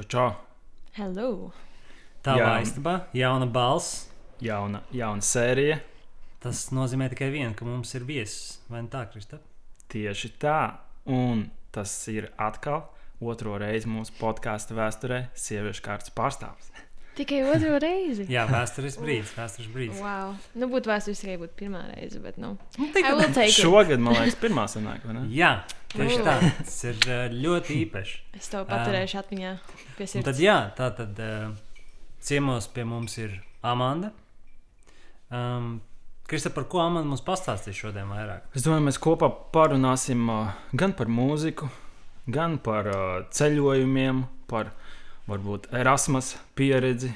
Čau, čau! Hello! Tavā istabā jauna balss. Jauna, jauna sērija. Tas nozīmē tikai vienu, ka mums ir viesis. Vai ne tā, Krista? Tieši tā. Un tas ir atkal otro reizi mūsu podkāstu vēsturē, sieviešu kārtas pārstāvs. Tikai otro reizi. Jā, vēstures brīdis. Vēstures brīdis. Wow. Nu, būtu vēstures tikai būtu pirmā reize, bet, nu, Nu, I tik- will take it. Šogad, man liekas, pirmā sanāk, vai ne? Jā, tieši tā. Tas ir uh, ļoti īpašs. Es to paturēšu atmiņā. Pie Un sirds. tad, jā, tā tad uh, ciemos pie mums ir Amanda. Um, Krista, par ko Amanda mums pastāstīs šodien vairāk? Es domāju, mēs kopā parunāsim uh, gan par mūziku, gan par uh, ceļojumiem, par varbūt Erasmus pieredzi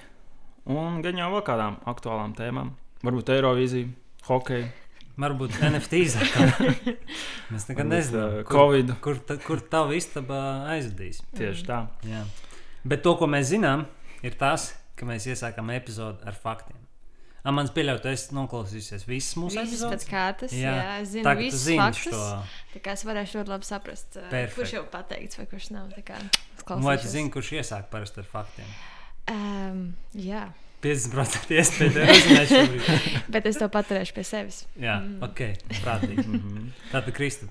un gan jau vēl kādām aktuālām tēmām. Varbūt Eirovīzija, hokeja, Varbūt NFT izsaka. Mēs nekad nezinām, kur, Covid. kur, ta- kur tava istaba aizvedīs. Tieši tā. Jā. Bet to, ko mēs zinām, ir tas, ka mēs iesākām epizodi ar faktiem. Amants pieļauj, tu esi noklausījusies visas mūsu epizodes. kārtas. Jā, jā es zinu tā, ka visus faktus. šo. Tā kā es varēšu ļoti labi saprast, Perfekt. kurš jau pateikts vai kurš nav. Es Vai tu klausīšos. zini, kurš iesāk parasti ar faktiem? Um, jā, 50% iespēja to uzzināt šobrīd. bet es to paturēšu pie sevis. Jā, Mm. ok, prātīgi. Mhm. Tātad, Krista,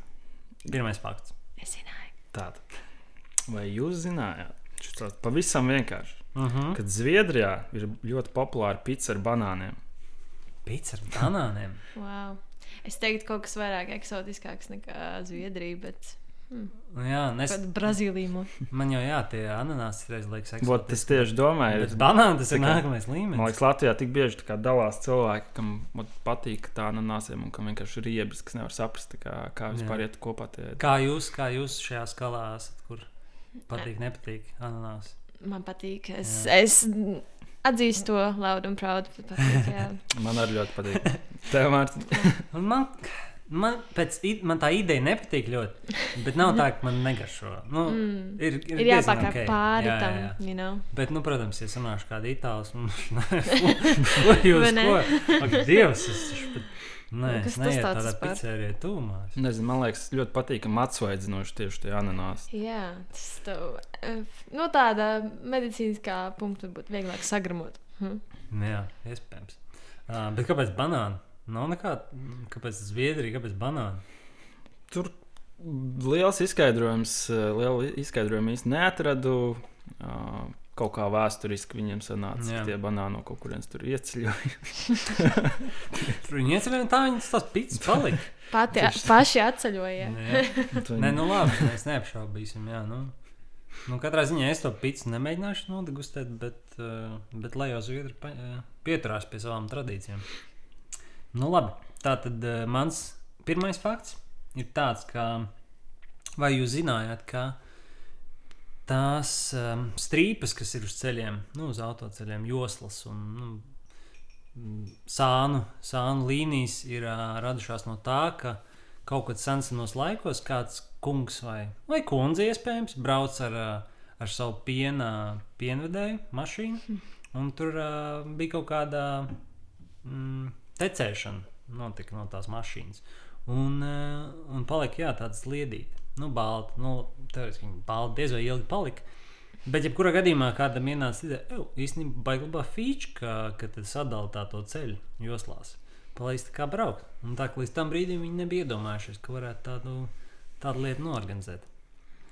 pirmais fakts. Es zināju. Tātad, vai jūs zinājāt? Šis tāds pavisam vienkārši. Uh -huh. Kad Zviedrijā ir ļoti populāra pizza ar banāniem. Pīcis ar banāniem. Wow. Es teiktu, kaut kas vairāk eksotiskāks nekā Zviedrija, bet hmm, Nu Jā, nes, pat Brazīlija. mo- man jau jā, tie ananāsi reiz liekas eksotiski. tieši domāju, Bet ir banāni tas ir kā- nākamais līmenis. Man liekas, Latvijā tik bieži tā kā dalās cilvēki, kam vot patīk tā ananāsiem un kam vienkārši ir riebas, kas nevar saprast, kā, kā vispār Jā. iet kopā. Tie. Kā jūs, kā jūs šajā skalā esat, kur patīk, nepatīk ananās? Man patīk. Es, es atzīstu to laudu un praudu. Patīk, jā. Man arī ļoti patīk. Tev, Mārtiņ, Un man, man, pēc, man tā ideja nepatīk ļoti, bet nav tā, ka man negaršo. Nu, Mm. ir, ir, Ir jāpakaļ ok. pāri Jā, jā, tam. jā. You know? Bet, nu, protams, ja sanāšu kādu itālu, ko jūs? Ak, Dievs, es taču pat. Nē, Kas es tas neietu tāds pizzērijā tūmā. nezinu, man liekas, ļoti patīkami atsvaidzinoši tieši tie ananāsi. Jā, tas tev, eh, no tāda medicīniskā punkta būtu vieglāk sagramot. Hm? Nu Jā, iespējams. Uh, bet kāpēc banāni? Nav nekāda. Kāpēc Zviedrija, kāpēc banāni? Tur liels izskaidrojums, eh, lielu izskaidrojumu īsti neatradu. Uh, Kaut kā vēsturiski viņiem sanāca, Jā. ka tie banāni no kaut kurienes tur ieceļoja. Tur viņi iecerēja, tā viņas tās pizzas palika. Pati, paši atceļoja. Jā. Nē, nu labi, mēs neapšaubīsim. Jā, nu. Nu, katrā ziņā es to pizzu nemēģināšu nodegustēt, bet, uh, bet lai jau zviedri uh, pieturās pie savām tradīcijām. Nu, labi. Tā tad uh, mans pirmais fakts ir tāds, ka vai jūs zinājāt, ka tās um, strīpas, kas ir uz ceļiem, nu, uz autoceļiem, joslas un nu, sānu, sānu līnijas ir uh, radušās no tā, ka kaut kad senos laikos kāds kungs vai, vai kundze iespējams brauc ar, ā, ar savu piena, pienvedēju mašīnu, un tur uh, bija kaut kāda mm, tecēšana notika no tās mašīnas. Un, uh, un palika jā, tāda sliedīta. Nu, balta. Nu, teorētiski viņa balta diez vai ilgi palika. Bet, ja kurā gadījumā kādam ienāca ka īstenībā baigta labā feature, ka, ka tad sadalīja tā to ceļu joslās. Palaist kā braukt. Un tā kā līdz tam brīdim viņi nebija iedomājušies, ka varētu tādu, tādu lietu norganizēt.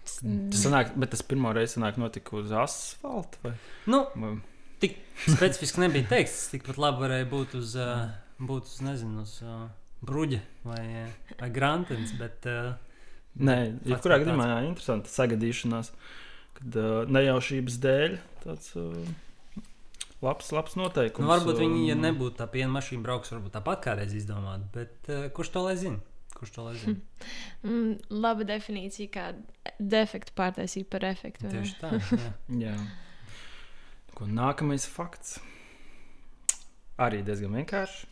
Tas sanāk, bet tas pirmo reizi sanāk notika uz asfalta. Vai? Nu, Vai? tik specifiski nebija teikts. Tas tikpat labi varēja būt uz, uh, būt uz nezinu, uz uh, bruģa vai, uh, vai grāmatas. Bet, uh, Nē, Fakts jebkurā kā gadījumā jā, interesanti sagadīšanās, kad uh, nejaušības dēļ tāds uh, labs, labs noteikums. nu, varbūt viņi, ja nebūtu tā piena mašīna, brauks varbūt tāpat kādreiz izdomāt. Bet uh, kurš to lai zina? Kurš to lai zina? Mm, laba definīcija, kā defektu pārtaisīt par efektu. Tieši tā. Jā. Jā. Ko, nākamais fakts. Arī diezgan vienkārši.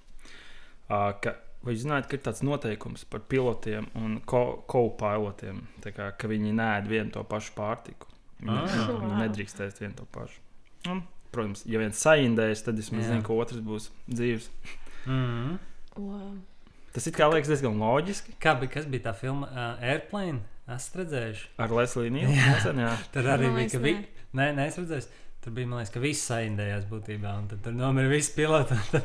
Ka, vai jūs zināt, ka ir tāds noteikums par pilotiem un co-pilotiem, kā, ka viņi nēd vienu to pašu pārtiku? Viņi, Ah. viņi Wow. nedrīkstēs vienu to pašu. Un, protams, ja viens saindēs, tad es zinu, ka otrs būs dzīves. Mm -hmm. Wow. Tas it kā liekas diezgan loģiski. Kā bija, kas bija tā filma uh, Airplane? Esat redzējuši? Ar Lesliju Nīlu. Tur arī bija, ka vi... nē. nē, nē, es redzēju, tur bija, man liekas, ka viss saindējās būtībā, un tad tur nomira visi piloti. Tad...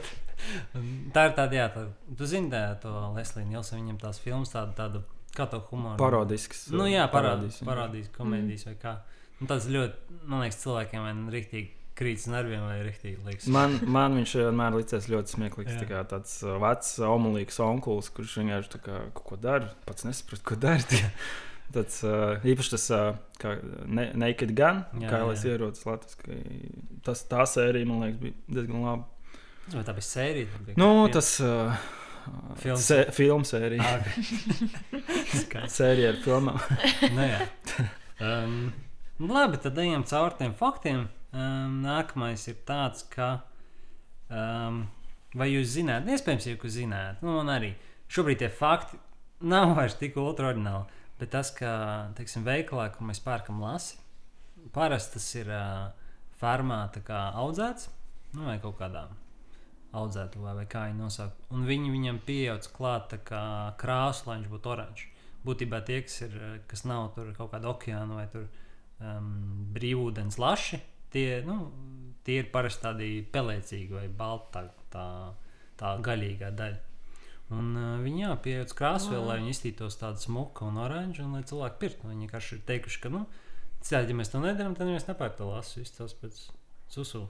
un Tā ir tāda, jā, tā, tu zini, tā, to Lesliju Nilsu, viņam tās filmas tāda, tāda, kā to humoru. Parodisks. Nu, jā, parādīs, parādīs komēdijas vai kā. Nu, tas ļoti, man liekas, cilvēkiem nu rīktīgi krīt uz nerviem vai rīktīgi liekas. Man, man viņš vienmēr licies ļoti smieklīgs. Tā kā tāds vecs, omulīgs onkulis, kurš vienkārši tā kā kaut ko dara, pats nesaprot, ko dara. Tāds īpaši tas kā ne, Naked Gun, Jā, kā lai ierodas Latvijā. Tas tā sērija, man liekas, bija diezgan laba. Vai tā bija sērija? Bija Nu, kaut tas uh, Films. se, filmu sērija. Ah, Skaidrs. Sērija ar filmām. nu, jā. um, nu labi, tad ejam cauri tiem faktiem. Um, nākamais ir tāds, ka. Um, vai jūs zināt, iespējams, ja jūs zināt, nu, man arī šobrīd tie fakti nav vairs tik ultraordināli. Bet tas, ka, teiksim, veikalā, kur mēs pērkam lasi, parasti tas ir uh, kā audzēts, nu, vai kaut kādā audzētavā, vai kā viņi nosauc. Un viņi viņam pieauga klāt krāsu, lai viņš būtu oranžs. Būtībā tie, kas, ir, eh, kas nav tur kaut kāda okeāna vai tur, um, brīvūdens laši, tie, nu, tie ir parasti tādi pelēcīgi vai balti, tā, tā, gaļīgā daļa. Un uh, viņi jā, pieauga krāsu. Wow. lai viņi iztītos tādu smuku un oranžu, un lai cilvēki pirktu. Viņi vienkārši ir teikuši, ka, nu, citādi, ja mēs to nedarām, tad mēs nepērkam to lasu. Tas pēc susulu.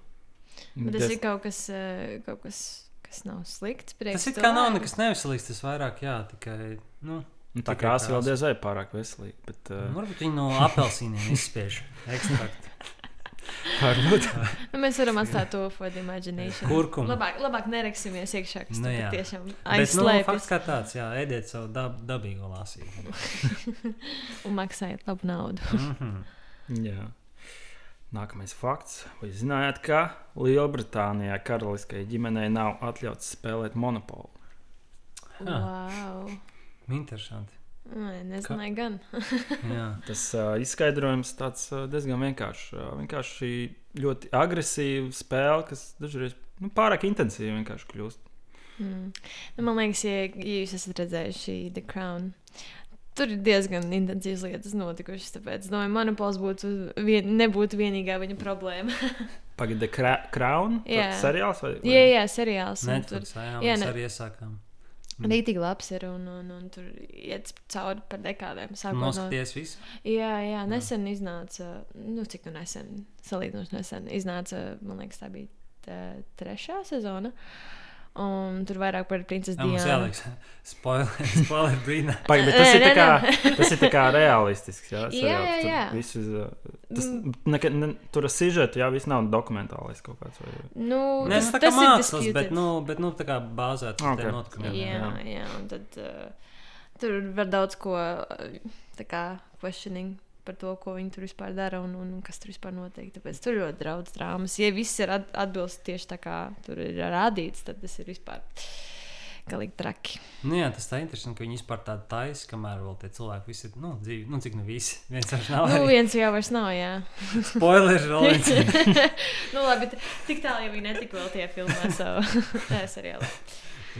Bet tas ir kaut kas, eh, kaut kas, kas nav slikts. Tas it kā nav nekas neveselīgs, tas vairāk, jā, tikai, nu, Nu, tā krāsa vēl diez vai pārāk veselīga. Bet, uh, Varbūt viņi no apelsīniem izspiež ekstraktu. varbūt. Nu, mēs varam atstāt to for the imagination. Kurkumu. Labāk, labāk neraksimies iekšā, kas Nu, jā. tiešām Bet, nu, aizslēpjas fakts kā tāds, jā, ēdiet savu dab, dabīgo lasību. un maksājiet labu naudu. Mhm. Jā. Nākamais fakts. Vai zinājāt, ka Lielbritānijā karaliskajai ģimenei nav atļauts spēlēt monopolu? Wow. Interesanti. Ai, nezināju, gan. Tas uh, izskaidrojums tāds uh, diezgan vienkāršs. Uh, vienkārši ļoti agresīva spēle, kas dažreiz nu, pārāk intensīvi vienkārši kļūst. Mm. Nu, man liekas, ja, ja jūs esat redzējuši The Crown, tur ir diezgan intensīvas lietas notikušas. Tāpēc, domāju, monopols būtu vien, nebūtu vienīgā viņa problēma. Pagaidām, Kra Crown Jā. seriāls vai, vai? jā, jā, seriāls. un Tur jā, jā, jā, mēs ne- arī iesākām. rītīgi labs ir un, un, un tur iet cauri par dekādēm. Sākot no, Noskaties visu. jā, jā, nesen iznāca, nu cik nu nesen, salīdzinoši nesen, iznāca, man liekas, tā bija tā, trešā sezona. Un tur vairāk par princesi Jā, mums Diānu. jāliek spoiler, spoiler brīnā. Pagaid, bet tas, Nē, ir tā nē, kā, tas ir tā kā realistisks. Jā, Jā, jā, tur jā. viss uz, uh, tas, Mm. neka, ne, tur ar sižetu, jā, viss nav dokumentālais kaut kāds. Vai, Nu, Nē, tas, tas, tā kā tas ir mākslas, bet, nu, bet, nu, tā kā bāzēts uz Ok. tiem notikumiem. Jā, jā, jā un tad uh, tur var daudz ko uh, tā kā questioning par to, ko viņi tur vispār dara un, un kas tur vispār notiek. Tāpēc tur ļoti daudz drāmas. Ja viss ir at atbilst tieši tā, kā tur ir rādīts, tad tas ir vispār galīgi traki. Nu, jā, tas tā interesanti, ka viņi vispār tādu taisa, kamēr vēl tie cilvēki visi ir, nu, dzīvi, nu, cik nu visi. Viens vairs nav. Nu, arī. viens jau vairs nav, jā. Spoiler vēl viens. nu, labi, tik tālu jau viņi netika vēl tie filmā savu Nē, seriālu.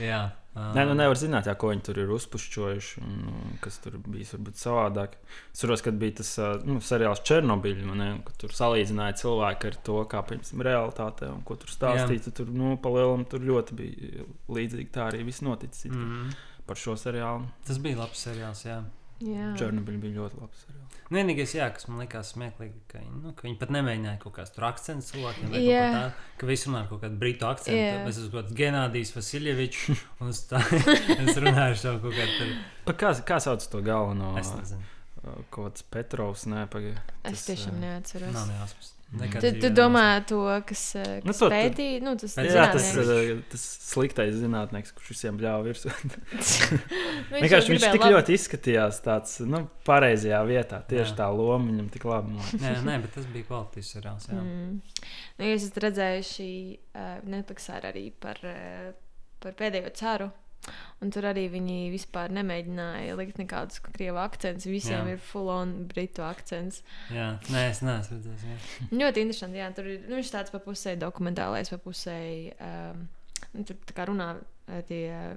jā. Nē, nu nevar zināt, jā, ko viņi tur ir uzpušķojuši un uh, kas tur bijis varbūt savādāk. Es saprotu, kad bija tas nu, seriāls Černobiļs, ka tur salīdzināja cilvēku ar to, kā piemēram realitāte un ko tur stāstīja. tad Tur, nu, palielam, tur ļoti bija līdzīgi. Tā arī viss noticis mm. Mm, par šo seriālu. tas bija labs seriāls, jā. Černobiļs bija ļoti labs. Nu, Vienīgais, jā, kas man likās smieklīgi, ka nu, ka viņi pat nemēģināja kaut kādas tur akcentus cilvēkiem, Jā. kā tādu, ka visi runā ar kaut kādu britu akcentu. Jā. Es esmu kaut kāds Genādijs Vasiljevičs, un es, tā, es runāju ar savu kaut kādu Kā, kā sauc to galveno? Es nezinu, Kaut kāds Petrovs, nē, pagaidi. Es tiešām neatceros. nav nejausmas. Nekad Tu, tu domā to, kas, eh, Nu, kas to- pētīja? Nu, tas Jā, tas, zinātnieks. uh, tas sliktais zinātnēks, kurš visiem bļāva virsū. Nu, Vienkārši viņš gribēja tik labi- ļoti izskatījās tāds, nu, pareizajā vietā. Tieši Jā. tā loma viņam tik labi. Nē, nē, bet tas bija kvalitātes seriāls. Jā. Mm. Nu, jūs esat redzējuši uh, Netflixā arī par, uh, par pēdējo ceru. Un tur arī viņi vispār nemēģināja likt nekādus krievu akcentus. Visiem Jā. ir full-on britu akcents. jā, nē, es neesmu redzējis. Ļoti interesanti. Jā, tur ir nu, tāds pa pusē dokumentālais, pa pusē. Um, nu, tur tā kā runā tie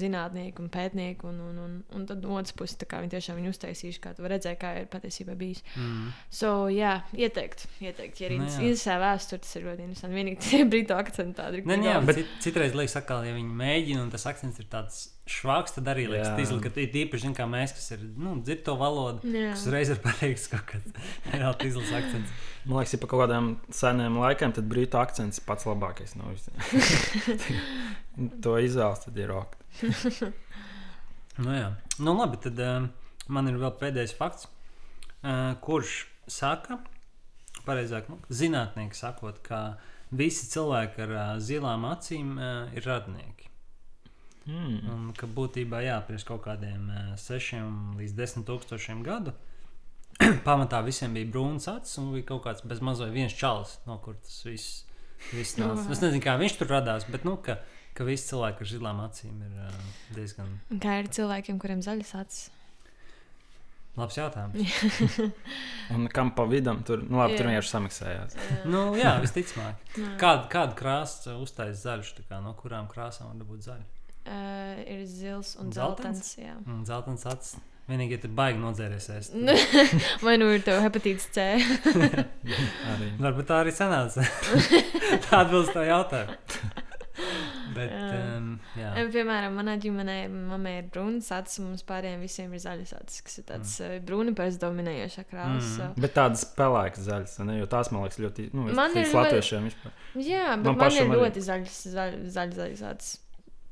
zinātnieki un pētnieki. Un, un, un, un tad no otras puses, kā viņi tiešām viņu uztaisījuši, kā tu redzēt, kā ir patiesībā bijis. Mm. So, jā, ieteikt, ieteikt. Ja arī Nu, interesē vēsture, tas ir ļoti interesanti. Vienīgi tie brītu akcenti tādi. Nē, jā, Bet- bet cit, citreiz liekas, atkal, ja viņi mēģina, un tas akcents ir tāds švāks, tad arī liekas, ka izlika, zin, kā mēs, kas ir, nu, dzird to valodu, Jā. kas uzreiz ir pareiks kaut kāds reāli izlas akcents. Man liekas, ja pa kaut kādiem seniem laikiem, tad brīvā akcents ir pats labākais no visiem. to izvēles tad ir ok. Nu, jā. Nu, labi, tad uh, man ir vēl pēdējais fakts, uh, kurš saka, pareizāk, nu, zinātnieki sakot, ka visi cilvēki ar uh, zilām acīm uh, ir radnieki. Mm. Un ka būtībā, jā, pirms kaut kādiem uh, sešiem līdz desmit tūkstošiem gadu pamatā visiem bija brūns acis un bija kaut kāds bez mazliet viens čalis, no kur tas viss, viss nāca. Es nezinu, kā viņš tur radās, bet nu, ka, ka visi cilvēki ar zilām acīm ir uh, diezgan Kā ir cilvēkiem, kuriem zaļas acis? labs jautājums. Un kam pa vidam tur, nu labi, tur Jā. vienkārši samaksājās. nu, jā, visticamāk. Kādu, kādu krāsu uztaisīt kā, no kurām krāsām var būt zaļa? Uh, ir zils un zeltains? Un zeltains acis. Vienīgi, ja tu baigi nodzēries. ēst. Vai nu ir tev hepatīts C? Arī. Varbūt tā arī sanāca. tā atbilst tā jautājumu. Bet, um, jā. Em, Piemēram, manā ģimenē mamai ir brūnas acis, un mums pārējiem visiem ir zaļas acis, kas ir tāds mm. brūni pēc dominējošā krāsa. Mm. Bet tādas pelēkas zaļas, ne? jo tās man liekas ļoti, nu, es Man ir ļoti- latviešiem vispār. Mm. Jā, bet Man man, ir ļoti zaļas, zaļas, zaļas, zaļas acis.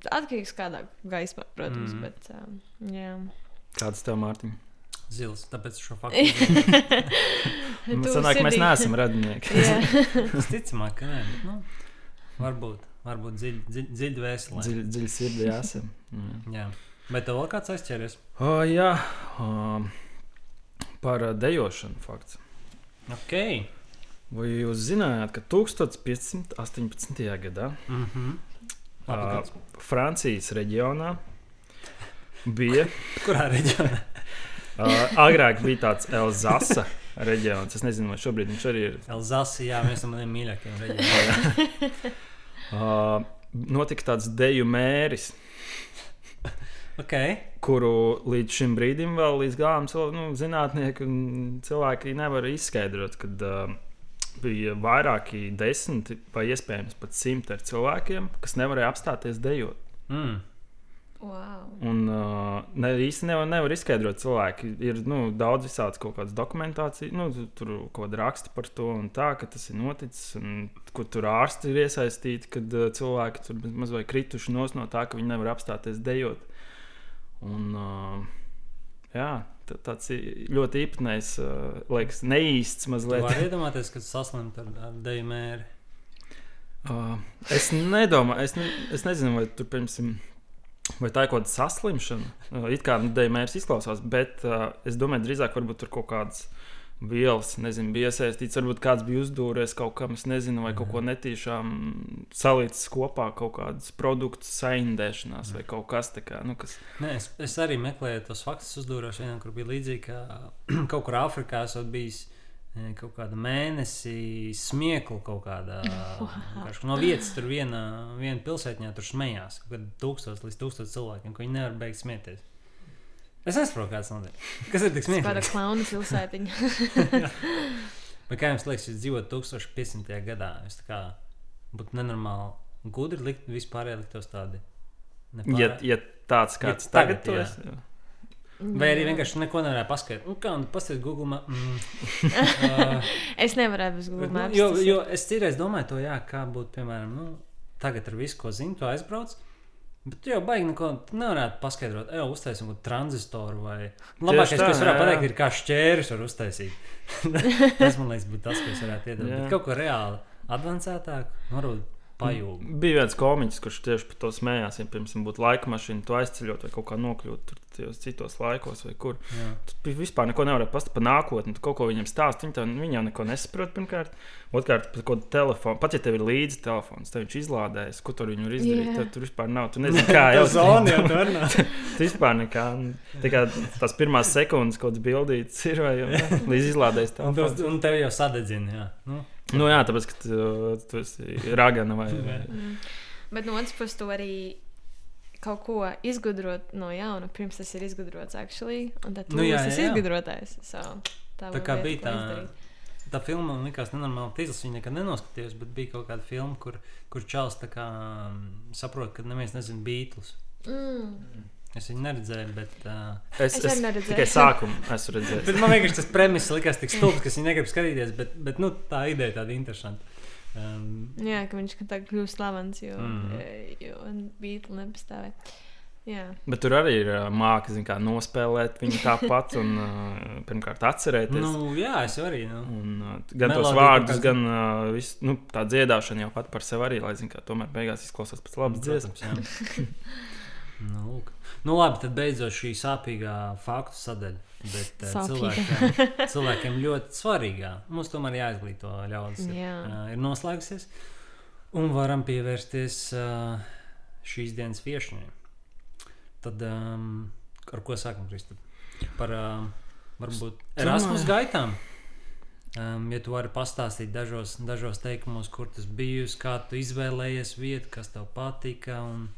Atkarīgs kādā gaismā, protams, Mm. bet um, jā. Kādas tev, Mārtiņ? Zils, tāpēc šo faktu. Man sanāk, mēs neesam radinieki. Jā. Visticamāk, ka nē, bet, nu, varbūt, varbūt dziļi dziļ, dziļ vēselē. Dziļi, dziļi sirdī esam. Jā. Jā. Bet tev vēl kāds aizķēries? O, jā, um, par dejošanu fakts. Ok. Vai jūs zinājāt, ka 1518. gadā Mm -hmm. Uh, Francijas reģionā bija Kurā reģionā? uh, agrāk bija tāds Elzasa reģions. Es nezinu, vai šobrīd viņš arī ir. Elzasi, jā, viens no maniem mīļākajiem reģioniem. Uh, notika tāds deju mēris, Ok. kuru līdz šim brīdim vēl līdz galam nu, zinātnieki un cilvēki nevar izskaidrot, kad uh, bija vairāki desmiti vai iespējams pat simti ar cilvēkiem, kas nevarēja apstāties dejot. Mm. Wow. Un uh, ne, īsti nevar, nevar izskaidrot cilvēki. Ir nu, daudz visādas kaut kādas dokumentācijas, nu, tu- tur kaut kāda raksta par to, un tā, ka tas ir noticis, un kur tur ārsti ir iesaistīti, kad uh, cilvēki tur mazliet krituši no tā, ka viņi nevar apstāties dejot. Un, uh, jā, tāds ļoti īpatnējs, uh, liekas, neīsts mazliet. vari iedomāties, ka saslimt ar, ar deju mēri. Uh, es nedomāju, es, ne, es nezinu, vai tur piemēram. Vai tā ir kaut kāda saslimšana? Uh, It kā nu, dēmērs izklausās, bet uh, es domāju, drīzāk varbūt tur kaut kādas vielas, nezinu, bija iesaistīts. Varbūt kāds bija uzdūrējis kaut kam, es nezinu, vai kaut ko netīšām salīdzis kopā, kaut kādus produktus saindēšanās vai kaut kas tāds. Nu, kas... Nē, es, es arī meklēju tos faktus, uzdūros vienā, kur bija līdzīgi, ka kaut kur Āfrikā esot bijis e, kaut kāda mēnesi smieklu kaut kādā. No vietas tur viena, viena pilsētņā tur smējās. Kaut kāda tūkstoš līdz tūkstoš cilvēkiem, ko viņi nevar beigt smieties. Es nesaprotu, kāds notiek. Kas ir tik Kāda smieklīgs? klauna pilsētiņa. Bet kā jums liekas, jūs dzīvojat 1500. gadā? Jūs tā kā būtu nenormāli gudri likt vispār ieliktos tādi. Ja, nepārāk- ja tāds kāds Ja tagad, tagad, jā. to es. Vai arī vienkārši neko nevarēja paskaidrot. Nu, kā nu, paskatīt, Google. Ma mm, uh, Es nevaru bez Google bet, nu, Maps. jo, jo es citreiz domāju, to, jā, kā būtu, piemēram, nu, tagad ar visu, ko zinu, tu aizbrauc. Bet jau baigi tu nevarētu paskaidrot. Ej, uztaisīt kaut kādu transistoru vai. Labākais, tā, ko es varētu jā, pateikt, ir kā šķērs var uztaisīt. tas man liekas, būtu tas, ko es varētu iedot. Jā. Bet kaut ko reāli advancētāku, varbūt pajūgu. Bija viens komiķis, kurš tieši par to smējās. Ja pirms tam būtu laika mašīna, tu aizceļot vai kaut kā nokļūt tajos citos laikos, vai kur. Jā. Tu vispār neko nevari pastāstīt par nākotni. Tu kaut ko viņam stāst, viņi, tev, viņi jau neko nesaprot. Pirmkārt, otrkārt, par kaut kādu telefonu. Pat ja tev ir līdzi telefons, tad viņš izlādējas, ko tur var izdarīt. Tad tur vispār nav. Tu nezini, kā jau zona jau tur nav. Tu vispār nekā. Tā kā tās pirmās sekundes, kaut kādas bildītas ir, vai jau, ne? līdz izlādējas telefons. un tev jau sadedzina. Jā. Nu, Nu jā, tāpēc, ka tu, tu esi ragana vai. vai. Mm. Bet no otras puses, to arī kaut ko izgudrot no jauna, pirms tas ir izgudrots, actually, un tad Nu, nu, jā, esi jā, jā. izgudrotājs. So, tā Tā kā lieta, bija tā, izdarīt. tā filma, man liekas, nenormāli tīzlis. Viņa nekad nenoskatījās, bet bija kaut kāda filma, kur, kur Čāls mm, saprot, ka neviens nezina Beatles. Mm. Es viņu neredzēju, bet. Uh, Es, Es es, neredzēju. tikai sākumu esmu redzējis. bet man vienkārši tas premiss likās tik stulbs, ka viņi negrib skatīties, bet, bet nu, tā ideja tāda interesanta. Um, Jā, ka viņš tā kļūst slavens, jo, mm. jo Beatles nepastāvēja. Jā, Bet tur arī ir ā, māka, zin, kā nospēlēt viņu tāpat, un ā, pirmkārt atcerēties. nu, jā, es arī. Nu. Un, uh, gan tos Melodija vārdus, kaut kāds- gan uh, visu, nu, tā dziedāšana jau pat par sevi arī, lai zinātu, ka tomēr beigās izklausās pēc labas dziesmas. Nu, lūk. Nu, labi, tad beidzot šī sāpīgā faktu sadaļa. Bet uh, cilvēkiem, cilvēkiem ļoti svarīgā. Mums tomēr jāizglīto ļaudis. Ir, Jā. uh, ir noslēgusies. Un varam pievērsties uh, šīs dienas viesņai. Tad um, ar ko sākam, Kristap? Par um, varbūt Erasmus gaitām. Um, ja tu vari pastāstīt dažos, dažos teikumos, kur tas bijusi, kā tu izvēlējies vietu, kas tev patika. Un,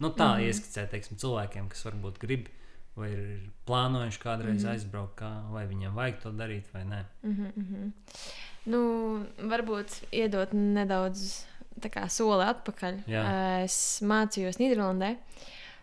nu, tā mm ieskicēt teiksim, cilvēkiem, kas varbūt grib vai ir plānojuši kādreiz mm aizbraukt, kā, vai viņiem vajag to darīt vai nē. mm -hmm, mm -hmm. nu, varbūt iedot nedaudz kā, soli atpakaļ. Jā. Eh, Es mācījos Nīderlandē.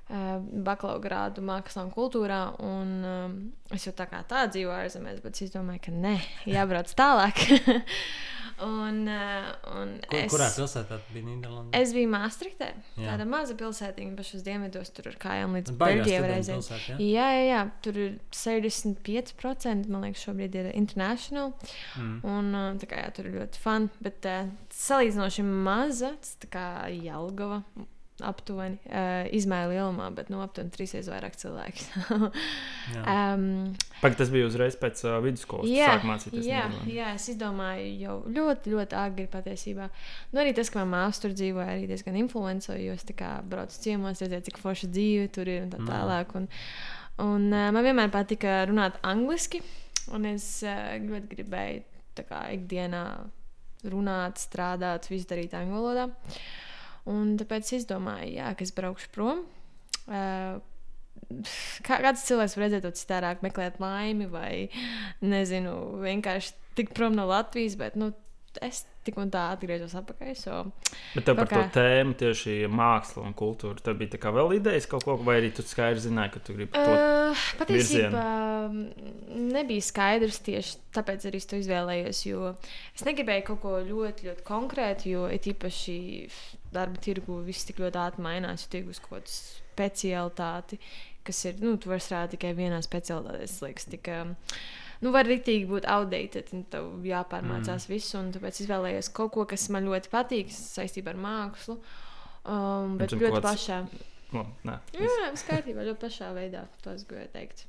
eh, Bakalaura grādu mākslā un kultūrā, un um, es jau tā kā tā dzīvoju ārzemēs, bet es domāju, ka nē, jābrauc tālāk. un, uh, un Kur, es, Kurā pilsētā tu biji Nīderlandē? Es biju Maastrichtē. Jā. Tāda maza pilsētiņa pašos dienvidos, tur ar kājām līdz Beļģijai reizēm. jā? Jā, jā, jā, tur ir 65%, man liekas, šobrīd ir international. Mm. Un uh, tā kā jā, tur ir ļoti fun, bet uh, salīdzinoši maza, tas tā kā Jelgava. Aptuveni uh, izmēra lielumā, bet nu, aptuveni trīsreiz vairāk cilvēku. Um, Pagaid, tas bija uzreiz pēc uh, vidusskolas, Jā, mācīties. jā, Nīderlandē. jā, es izdomāju jau ļoti, ļoti agri patiesībā. Nu, arī tas, ka manā māsā tur dzīvoja, arī diezgan influencoja, jo es braucu ciemos, redzēju, cik forša dzīve tur ir un tā Mm. tālāk. Un, un uh, man vienmēr patika runāt angliski, un es uh, ļoti gribēju kā ikdienā runāt, strādāt, visu darīt angļu valodā. Un tāpēc es izdomāju, jā, ka es braukšu prom. Uh, kā, kāds cilvēks var redzēt to citādāk, meklēt laimi, vai nezinu, vienkārši tikt prom no Latvijas, bet nu, es tik un tā atgriežos atpakaļ. So, Bet tev par Kaut to kā. tēmu, tieši māksla un kultūra, tev bija kā vēl idejas kaut ko, vai arī tu skaidri zināji, ka tu gribi to. Uh, patiesībā mm, nebija skaidrs tieši tāpēc arī es to izvēlējos. Jo es negribēju kaut ko ļoti, ļoti konkrētu, jo it īpaši darba tirgu viss tik ļoti ātri mainās. Jo tirgus kaut kāda specialitāte, kas ir, nu, tu vari strādāt tikai vienā specialitātē. Tas liekas, tik, um, nu, var rīktīgi būt outdated, un tev jāpārmācās mm. visu. Un tāpēc izvēlējos kaut ko, kas man ļoti patīk saistībā ar mākslu. Um, bet ļoti kāds- pašā. Labi, nē, Jā, viss kārtībā, ļoti pašā veidā. To es gribēju teikt.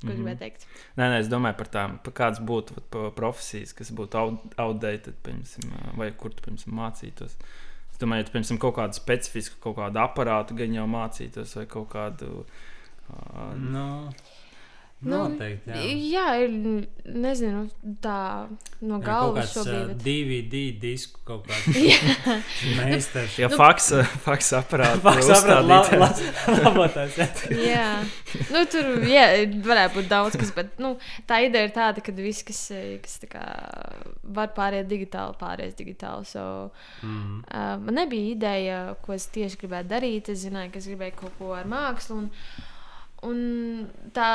Ko mm Mhm. -hmm. gribēju teikt? Nē, nē, es domāju par tām, par kādas būtu vat, pa- profesijas, kas būtu out- outdated, piemēram, vai kur tu piemēram, mācītos. Es domāju, ja tu piemēram, kaut kādu specifisku, kaut kādu aparātu gan jau mācītos, vai kaut kādu. Uh, Nu, Nu, noteikti. Jā. jā, ir nezinu, tā no Ir galvas uh, šobrīd. bet- DVD disku kaut kāds Jā, meistars. ja Nu- faks, faks aparāts Faks saprot, la- uzstādītājs. la- labotājs, jā. jā. Nu, tur jā, varētu būt daudz kas, bet nu, tā ideja ir tāda, ka viss, kas, kas tā kā, var pāriet digitāli, pāries digitāli. So, Mm. Uh, man nebija ideja, ko es tieši gribēju darīt. Es zināju, ka es gribēju kaut ko ar mākslu. Un, un tā,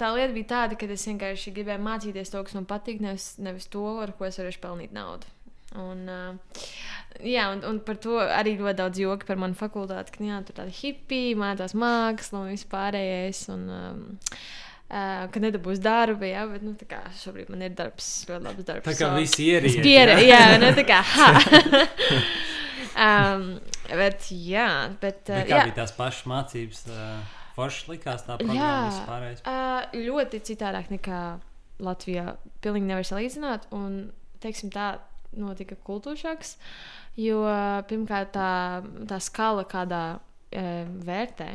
tā lieta bija tāda, ka es vienkārši gribēju mācīties to, kas man patīk, nevis, nevis to, ar ko es varēšu pelnīt naudu. Un, uh, jā, un, un par to arī ļoti daudz joki par manu fakultāti. Ka, jā, tur tāda hipija, mācās mākslu un vispārējais. Un, um, Uh, ka nedabūs darbu, jā, bet nu, tā kā šobrīd man ir darbs, ļoti labs darbs. Tā kā so- visi ierīci. Pieredze, jā, nu, tā kā. Um, bet, jā, bet. Uh, Bet kā jā, bija tās pašas mācības? Uh, Forši likās tā programma vispārējais. uh, ļoti citādāk nekā Latvijā. Pilnīgi nevar salīdzināt. Un, teiksim, tā notika kultūršoks, jo pirmkārt tā, tā skala, kādā e, vērtē,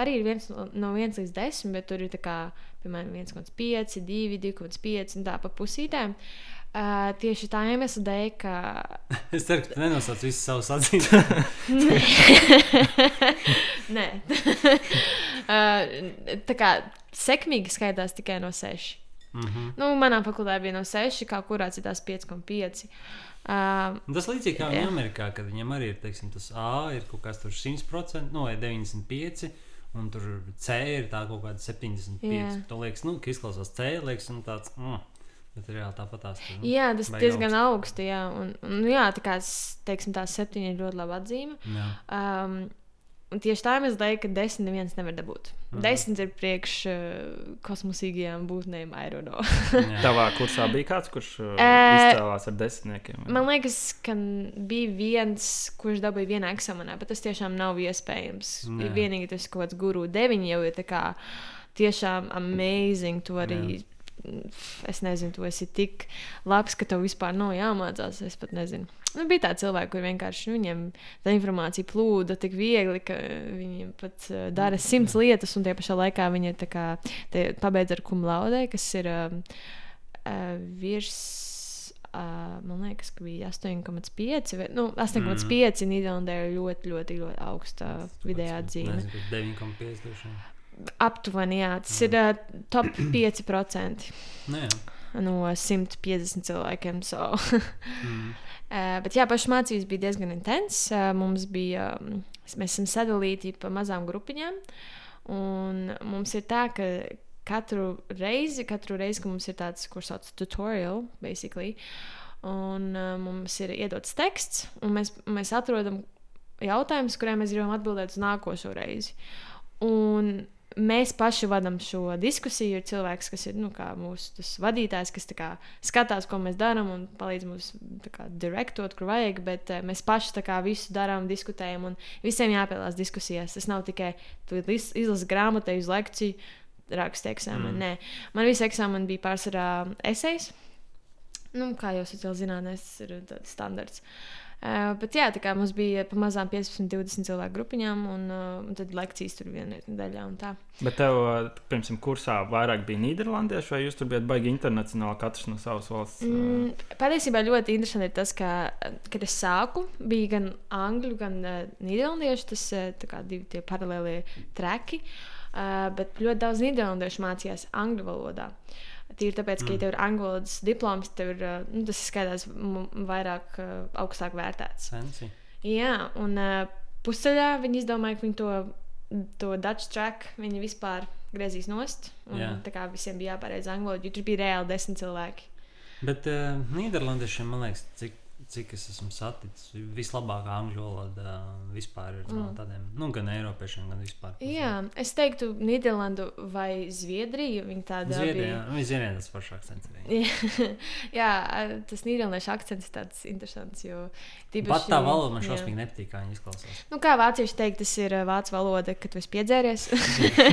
arī ir viens no, no 1 līdz 10, bet tur ir kā, piemēram, 1,5, 2, 2,5 un tā pa pusītēm. Uh, tieši tā iemesla dēļ, ka Es ceru, ka tu nenosauc visus savus atzīmes. Nē, uh, tā kā sekmīgi skaitās tikai no 6. Mm -hmm. Nu, manā fakultātē bija no 6, kā kurā citās 5,5. Uh, Tas līdzīgi kā Jā. Amerikā, kad viņam arī ir teiksim, tas A, ir kaut kas tur 100%, no vai 95%. Un tur C ir tā kaut kāda 75. Jā. Tā liekas, nu, ka izklausās C, liekas, un tāds, mm, bet reāli tāpat tās. Nu, jā, tas ir diezgan augsti. Jā, un, un, jā tā kā teiksim, tā septiņi ir ļoti laba atzīme. Jā. Um, un tieši tā mēs domājam, ka desmit neviens nevar dabūt. Mhm. Desmit ir priekš uh, kosmosīgajām būtnēm, Airono. Jā. Tavā kursā bija kāds, kurš uh, izcēlās ar desmitniekiem. vai? Man liekas, ka bija viens, kurš dabūja vienā eksāmenā, bet tas tiešām nav iespējams. Nē. Vienīgi tas kaut kāds guru deviņi jau ir tā kā tiešām amazing. Tu arī, es nezinu, tu esi tik labs, ka tev vispār nav jāmācās. Es pat nezinu. Nu, bija tādi cilvēki, kuriem vienkārši viņiem tā informācija plūda tik viegli, ka viņi pat uh, dara simts lietas, un tie pašā laikā viņi kā pabeidz ar kumlaudē, kas ir uh, uh, virs. Uh, man liekas, ka bija 8,5. vai- Nu, 8,5 mm. Nīderlandē ir ļoti, ļoti, ļoti augsta vidējā. Nezinu, 9,5 droši vien. Aptuveni, jā, tas ir uh, top 5% Nu, jā. no 150 cilvēkiem. So. Mm. Uh, bet jā, pašas mācības bija diezgan intensas. Uh, mums bija, um, mēs esam sadalīti pa mazām grupiņām. Un mums ir tā, ka katru reizi, katru reizi, kad mums ir tāds, ko sauc tutorial, basically, un uh, mums ir iedots teksts, un mēs, mēs atrodam jautājumus, kuriem mēs gribam atbildēt uz nākošo reizi. Un mēs paši vadām šo diskusiju. Ir cilvēks, kas ir nu, mūsu tas vadītājs, kas kā skatās, ko mēs darām un palīdz mums kā, direktot, kur vajag. Bet uh, mēs paši kā visu darām, diskutējam, un visiem jāpiedalās diskusijās. Tas nav tikai tu iz- izlasi grāmatai uz lekciju, raksti eksāmenu. Mm. Nē, man visi eksāmeni bija pārsvarā esejas. Nu, kā jau sociālajā zinātnē, tas ir standarts. Uh, bet jā, tā kā mums bija pamazām 15, 20 cilvēku grupiņām, un, uh, un tad lekcijas tur vienā daļā. Bet tev, uh, piemēram, kursā vairāk bija nīderlandieši, vai jūs tur bijat baigi internacionāli, katrs no savas valsts? uh, Mm, patiesībā ļoti interesanti ir tas, ka, kad es sāku, bija gan angļu, gan uh, nīderlandiešu, tas uh, divi tie paralēlie treki. Uh, bet ļoti daudz nīderlandiešu mācījās angļu valodā. Tīri tāpēc, ka, ja tev ir angļu valodas diploms, tev ir, uh, nu, tas m- vairāk, uh, augstāk vērtēts. Sensi. Jā, un uh, pusceļā viņi izdomāja, ka viņi to, to Dutch track viņi vispār griezīs nost. Un, Jā. tā kā visiem bija jāpārēdz angļu valodu, jo tur bija reāli desmit cilvēki. Bet uh, Nīderlandiešiem, man liekas, cik, cik es esmu saticis, vislabākā angļu valoda uh, vispār ir mm. no tādiem, nu, gan Eiropiešiem, gan vispār. Jā, es teiktu, Nīderlandu vai Zviedriju. Viņa tāda Zviedrijā, bija. viņi zina, tas foršs akcents arī. Jā, tas nīderlandiešu akcents ir tāds interesants. Jo, Pat tā valoda man šausmīgi nepatīk, kā viņi izklausās. Nu, kā vācieši teikt, tas ir ā, vācu valoda, kad tu esi piedzēries.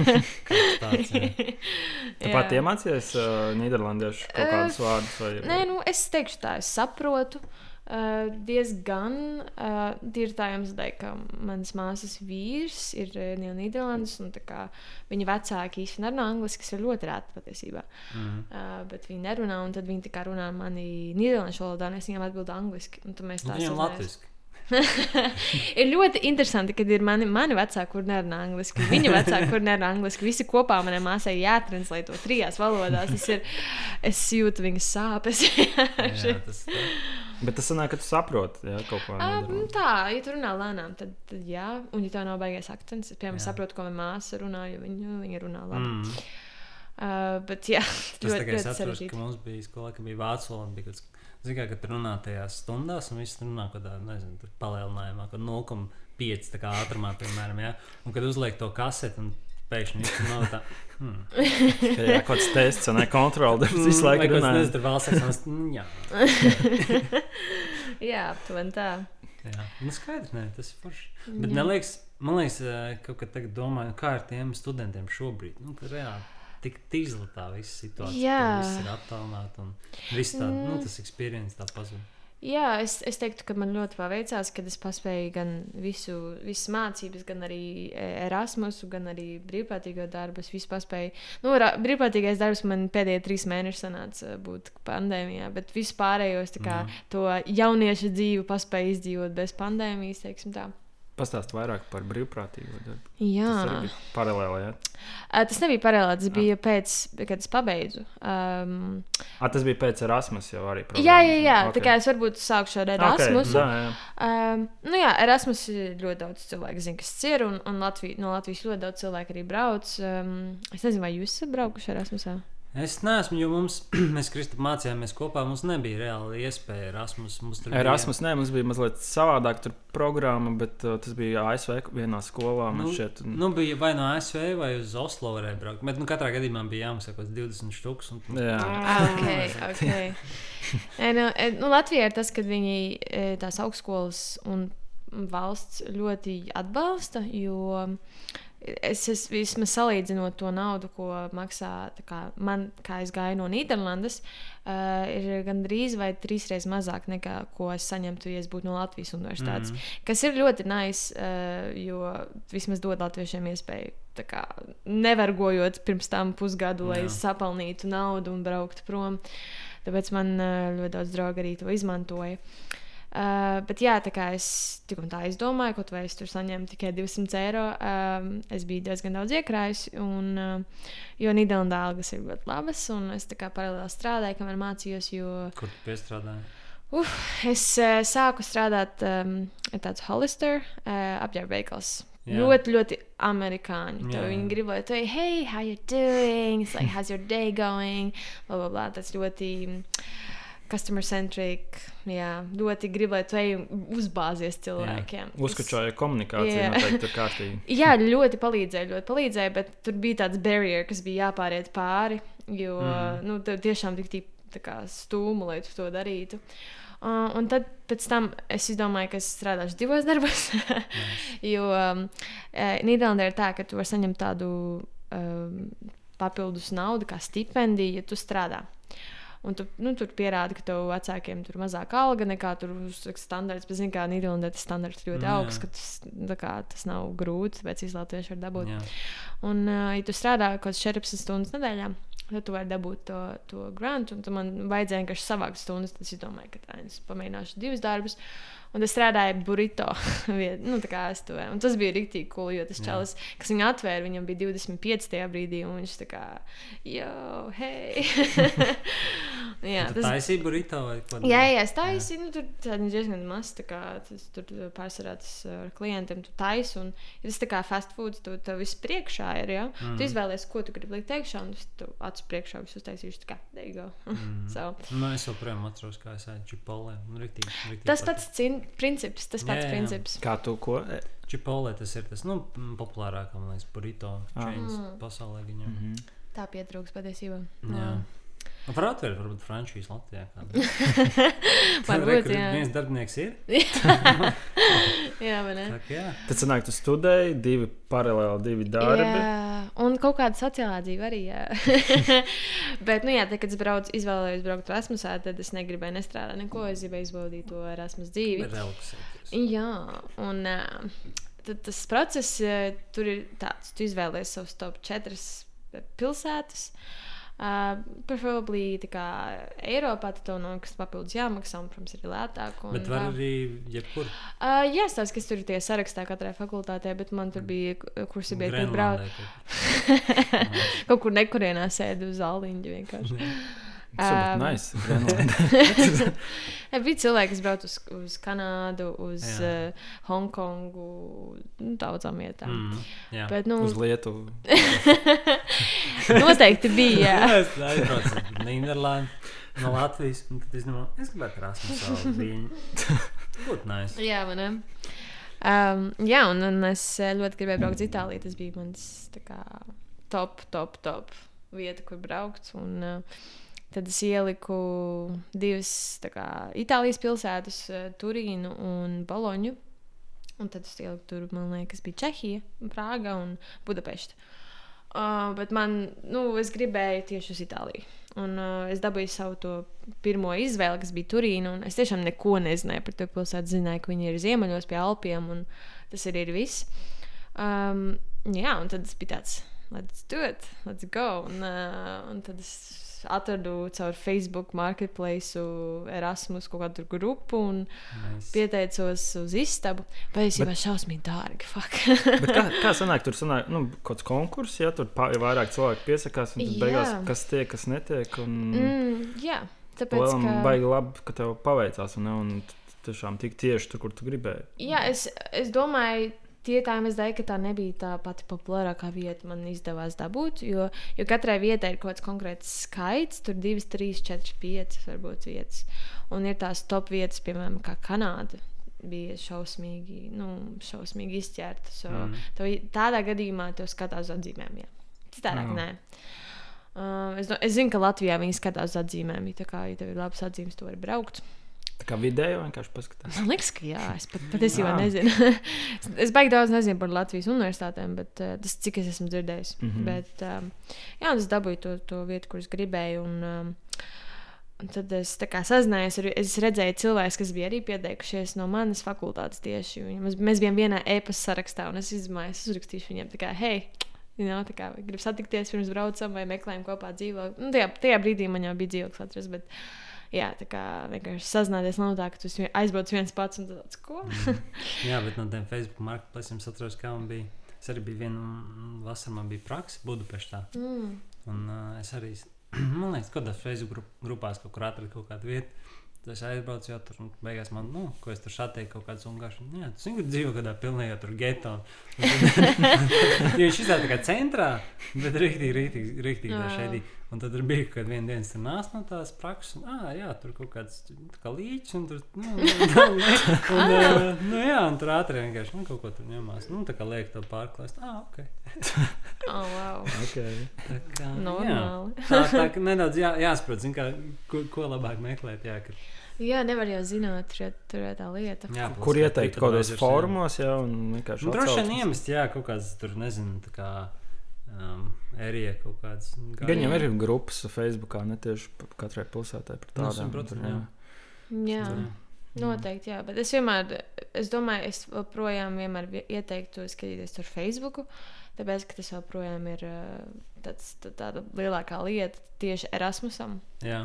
Tāds, jā. Tu pat iemācījies uh, nīderlandiešu kaut kādus vārdus? Vai... Nē, nu, es teikšu tā, es saprotu. Uh, diezgan uh, ir tā iemesla, ka mans māsas vīrs ir uh, no Nīderlandes, un viņa vecāki īstenībā nerunā angliski, kas ir ļoti rēta patiesībā. Mm. Uh, bet viņi nerunā, un tad viņi runā ar mani nīderlandiešu valodā, un es viņiem atbildu angliski. Viņam sazināmies. latviski. ir ļoti interesanti, kad ir mani, mani vecāki, kur nerunā angliski, viņa vecāki, kur nerunā angliski. Visi kopā manai māsai jātranslē to trijās valodās. Tas ir, es jūtu viņas sāpes. Jā, tas, Bet tas sanāk, ka tu saproti ja, kaut ko tādu. tā, ja tu runā lēnām, tad, tad jā, un ja tev nav baigais akcents, piemēram Jā. saprotu, ko mana māsa runā, jo viņa, viņa runā labi. Mm. Uh, bet jā, Tas ļoti, ļoti atceros, sarežģīti. ka mums bija skolā, ka bija vācu valoda. Bija kā, kad runā tajās stundās, un viss runā kaut kādā, nezinu, tur palielinājumā, kad 0,5 tā kā ātrumā, piemēram, jā. Un kad uzliek to kaseti, un pēkšņi viss tur nav tā. Hmm. Ka, jā, kaut kāds tests, ne kontrole, tas visu Vai laiku runā. nezinu, tur vēl saksams, jā. jā, aptuveni tā. Jā, nu skaidrs, nē, tas ir forši. Bet neliekas, man liekas, eh, kaut kad tagad domāju, kā ar tiem studentiem šobrīd. Nu, ka reāli tik tīzla tā visa situācija. Jā. Viss ir attālināts un viss tā, nu, Mm. tas experience tā pazūd. Jā, es, es teiktu, ka man ļoti paveicās, kad es paspēju gan visu, visas mācības, gan arī e, Erasmusu, gan arī brīvprātīgo darbu. Es visu paspēju. Nu, ra- brīvprātīgais darbs man pēdējie trīs mēneši sanāca būt pandēmijā, bet visu pārējo es tā kā Jā. to jauniešu dzīvi paspēju izdzīvot bez pandēmijas, teiksim tā. Pastāst vairāk par brīvprātīgo darbu. Jā, Tas bija paralēli. Ja? Uh, tas nebija paralēli. Tas bija pēc, kad es pabeidzu. Um, A, tas bija pēc Erasmus jau arī. jā, jā, jā. Okay. Kā es varbūt sākšu ar Erasmus. Okay, jā, jā. Um, nu jā, Erasmus ir ļoti daudz cilvēku, zina, kas ir. Un, un Latvija, no Latvijas ļoti daudz cilvēku arī brauc. Um, es nezinu, vai jūs esat braukuši Erasmusā. Es neesmu, jo mums, mēs Kristap mācījāmies kopā, mums nebija reāli iespēja Erasmus. Mums tur Erasmus, nē, mums bija mazliet savādāk tur programma, bet uh, tas bija ASV vienā skolā. Nu, šķiet, un- bija. Nu, bija vai no ASV vai uz Oslo varēja braukt. Bet nu, katrā gadījumā bija jāmaksā kaut kāds 20 štuks. Un, Jā. Ah, ok, ok. E, nu, e, nu, Latvijā ir tas, ka viņi e, tās augstskolas un valsts ļoti atbalsta, jo es esmu vismaz salīdzinot to naudu, ko maksā kā man, kā es gāju no Nīderlandes, uh, ir gandrīz vai trīsreiz mazāk nekā ko es saņemtu, ja es būtu no Latvijas universitātes. Mm. Kas ir ļoti nice, uh, jo vismaz dod latviešiem iespēju. Kā, nevargojot pirms tam pusgadu, lai Jā. es sapelnītu naudu un brauktu prom. Tāpēc man uh, ļoti daudz draugu arī to izmantoja. Uh, bet, jā, tā kā es tik un tā izdomāju, kaut vai es tur saņēmu tikai 200 eiro, um, es biju diezgan daudz iekrājis. Un, uh, jo Nīderlandē algas ir ļoti labas, un es tā kā paralēli strādāju, kamēr mācījos. Jo Kur tu piestrādāji? uh, es uh, sāku strādāt um, ar tādu Hollister uh, apģērba veikals. Jā. Ļoti, ļoti Jā, jā. viņi grib, lai tu ej, hey, how you doing? It's like, how's your day going? Blah, blah, blah. Tas ļoti mm, customer centric. Jā, ļoti grib, lai tu ej uzbāzies cilvēkiem. Uzskačoja komunikāciju, Jā. noteikti tur kārtīgi. Jā, ļoti palīdzēja, ļoti palīdzēja, bet tur bija tāds barrier, kas bija jāpāriet pāri. Jo mm. nu, tev tiešām tik tī- tā kā stūma, lai tu to darītu. Uh, un tad pēc tam es izdomāju, ka es strādāšu divos darbos. jo um, eh, Nīderlandē ir tā, ka tu vari saņemt tādu um, papildus naudu, kā stipendiju, ja tu strādā. Un tu, nu, tur pierāda, ka tev vecākiem ir mazāka alga nekā tur uzraksta standarts. Bet, zini, kā Nīderlandē tas standarts ļoti Jā. augsts, ka tas, kā, tas nav grūti, tāpēc izlautieši var dabūt. Jā. Un, uh, ja tu strādā kaut kādas 14 stundas nedēļā, tad tu vari dabūt to, to grantu. Un man vajadzēja vienkārši savākt stundas. Tad es domāju, ka tā, es pamēģināšu divus darbus. Un es strādāju burrito. viet- nu, tā kā es to un Tas bija rīktīgi cool, jo tas Jā. čalis, kas viņu atvēra, viņam bija 25. tajā brīdī. Un viņš tā kā, jo, hei! Jā, Tu taisīji burrito vai ko? Jā, jā, es taisīju. Nu, tur tāda diezgan maz. tā Kā, tas, tur pārsvarā tas uh, ar klientiem tu taisi. Un, ja tas tā kā fast food, tu tev viss priekšā ir. Ja? Mm. Tu izvēlējies, ko tu gribi likt iekšā, un tu acu priekšā visu uztaisīšu. Tā kā, there you go. Mm. so, Nu, es joprojām atceros, kā es aizēju čipolē. Nu, riktīgi, riktīgi tas pats cin, princips, tas Jā, pats jā, jā. princips. Kā tu ko? E, Čipolē tas ir tas nu, populārākais, man liekas, burrito Ah. chains Mm. pasaulē. Viņam. Mhm. Tā pietrūks patiesībā. Jā. Nu, Var atvērt, varbūt frančīzi Latvijā. Varbūt, kur jā. Viens darbinieks ir. jā, vai ne? Tā, kā jā. Tad sanāk, tu studēji divi paralēli, divi darbi. Jā, un kaut kāda sociālā dzīve arī. Jā. Bet, nu, jā, tad, kad es braucu, izvēlējos braukt Erasmusā, tad es negribēju nestrādāt neko. Es gribēju izbaudīt to Erasmus dzīvi. Relaksēties. Jā, un tad tas process tur ir tāds, tu izvēlējies savus top 4 pilsētas. Uh, preferably tā kā Eiropā, tev nav kas papildus jāmaksā, un, protams, ir lētāk. Un, Bet var tā. arī jebkur. Uh, jā, tas, kas tur ir tie sarakstā katrai fakultātē, bet man tur bija kursi bija, kur brauc Grenlandē kaut kur nekurienā sēdi uz zāliņa vienkārši. Um, nice. Bija cilvēki, kas brauc uz, uz Kanādu, uz Jā. uh, Hongkongu, nu, daudzām vietām. Mm. Jā. Bet, nu, Uz Lietuvu. noteikti bija. Jā. Es aizbraucu uz Nīderlandi, no Latvijas. Tad es domāju, es gribētu Erasmus viņu. Būtu nice. Jā, ne? Um, jā, un, un es eh, ļoti gribēju braukt uz Itāliju. Tas bija mans kā, top, top, top vieta, kur braukt. Un, uh, tad es ieliku divas kā, Itālijas pilsētas, uh, Turīnu un Boloņu. Un tad es ieliku tur, man liekas, bija Čehija, Prāga un Budapešta. Uh, bet man, nu, es gribēju tieši uz Itāliju. Un uh, es dabūju savu to pirmo izvēli, kas bija Turīna. Es tiešām neko nezināju par to pilsētu. Zināju, ka viņi ir ziemeļos pie Alpiem, un tas arī ir viss. Um, jā, un tad tas bija tāds, let's do it, let's go. Un, uh, un tad es atradu caur Facebook marketplace, Erasmus kaut kādu grupu un Nice. pieteicos uz istabu. Patiesībā šausmīgi dārgi. kā, kā sanāk, tur sanāk, nu, kaut kāds konkurss, ja tur vairāk cilvēku piesakās, un tad beigās, kas tiek, kas netiek. Un, mm, jā, tāpēc Lielam ka. baigi labi, ka tev paveicās, un, un tiešām tik tieši tur, kur tu gribēji. Jā, es, es domāju, tie tā mēs dēļ, ka tā nebija tā pati populārākā vieta, man izdevās dabūt. Jo, jo katrai vietai ir kaut kāds konkrēts skaits, tur 2, 3, 4, 5 varbūt vietas. Un ir tās top vietas, piemēram, kā Kanāda. Bija šausmīgi, nu, šausmīgi izķerta. So, Mm. mm. tev, tādā gadījumā te skatās uz atzīmēm. Jā. Citādi Jā. nē. Uh, es, es zinu, ka Latvijā viņi skatās uz atzīmēm. ja kā ja tev ir labs atzīmes, tu vari braukt. Tā kā video vienkārši paskatās. Man liekas, ka jā, es pat, patiesībā nezinu. Es- es baigi daudz nezinu par Latvijas universitātēm, bet uh, tas cik es esmu dzirdējis. Mm. -hmm. Bet, um, jā, es dabūju to, to vietu, kur es gribēju. Un, um, un tad es sazinājos, ar, es redzēju cilvēkus, kas bija arī pieteikušies no manas fakultātes tieši. Mēs, mēs bijām vienā e-pasta sarakstā, un es izdomāju, es uzrakstīšu viņiem, kā, hei, You know, tā kā gribu satikties pirms braucam vai meklējam kopā dzīvokli. Nu, tajā, tajā brīdī man jau bija dzīvoklis atrasts. Bet, jā, tā kā vienkārši sazināties nav tā, ka tu aizbrauc viens pats un tu tāds ko. Jā, bet no tiem Facebook marketplace es atceros, kā man bija. Es arī biju vienā vasarā, man bija praksa Budapeštā. Mm. Un uh, es arī, man liekas, kaut kādās Facebook grup, grupās kaut kur atradu kaut kādu vietu. Tad es aizbraucu jau tur, beigās man, nu, ko es tur satieku, kaut kāds ungārs. Jā, tas viņa dzīvo kādā pilnībā tur geto. Viņš izstāsta tā kā centrā, bet rīktīgi, rīktīgi, rīktīgi tā šeit. Un tad bija kaut kāda viena diena, tur nāca no tās prakses, un, ah, jā, tur kaut kāds tā kā līķis, un tur, nu, nu, nu, un, uh, nu, jā, un tur ātri vienkārši, nu, kaut ko tur ņemās. Nu, tā kā liek to pārklāst, ah, ok. Oh, wow. Okay. Tā kā, jā. Normāli. Tā, tā kā nedaudz jā, jāsaprot, zin, kā, ko, ko labāk meklēt. Jā, kad, Jā, nevar jau zināt, tur, tur ir tā lieta. jā, Kur ieteikt kaut kādos jā. formos, jā, un vienkārši. Nu, droši vien iemest, jā, kaut kāds tur, nezinu, kā um, erija kaut kāds. Gan jau ir grupas Facebookā, ne tieši katrai pilsētai par Nu, tādām. 100%, tur, jā. Jā. Tur, Noteikti, jā, bet es vienmēr, es domāju, es joprojām ieteiktu skatīties tur Facebook, tāpēc, ka tas joprojām ir ā, tāds, tā, tāda lielākā lieta tieši Erasmusam. jā.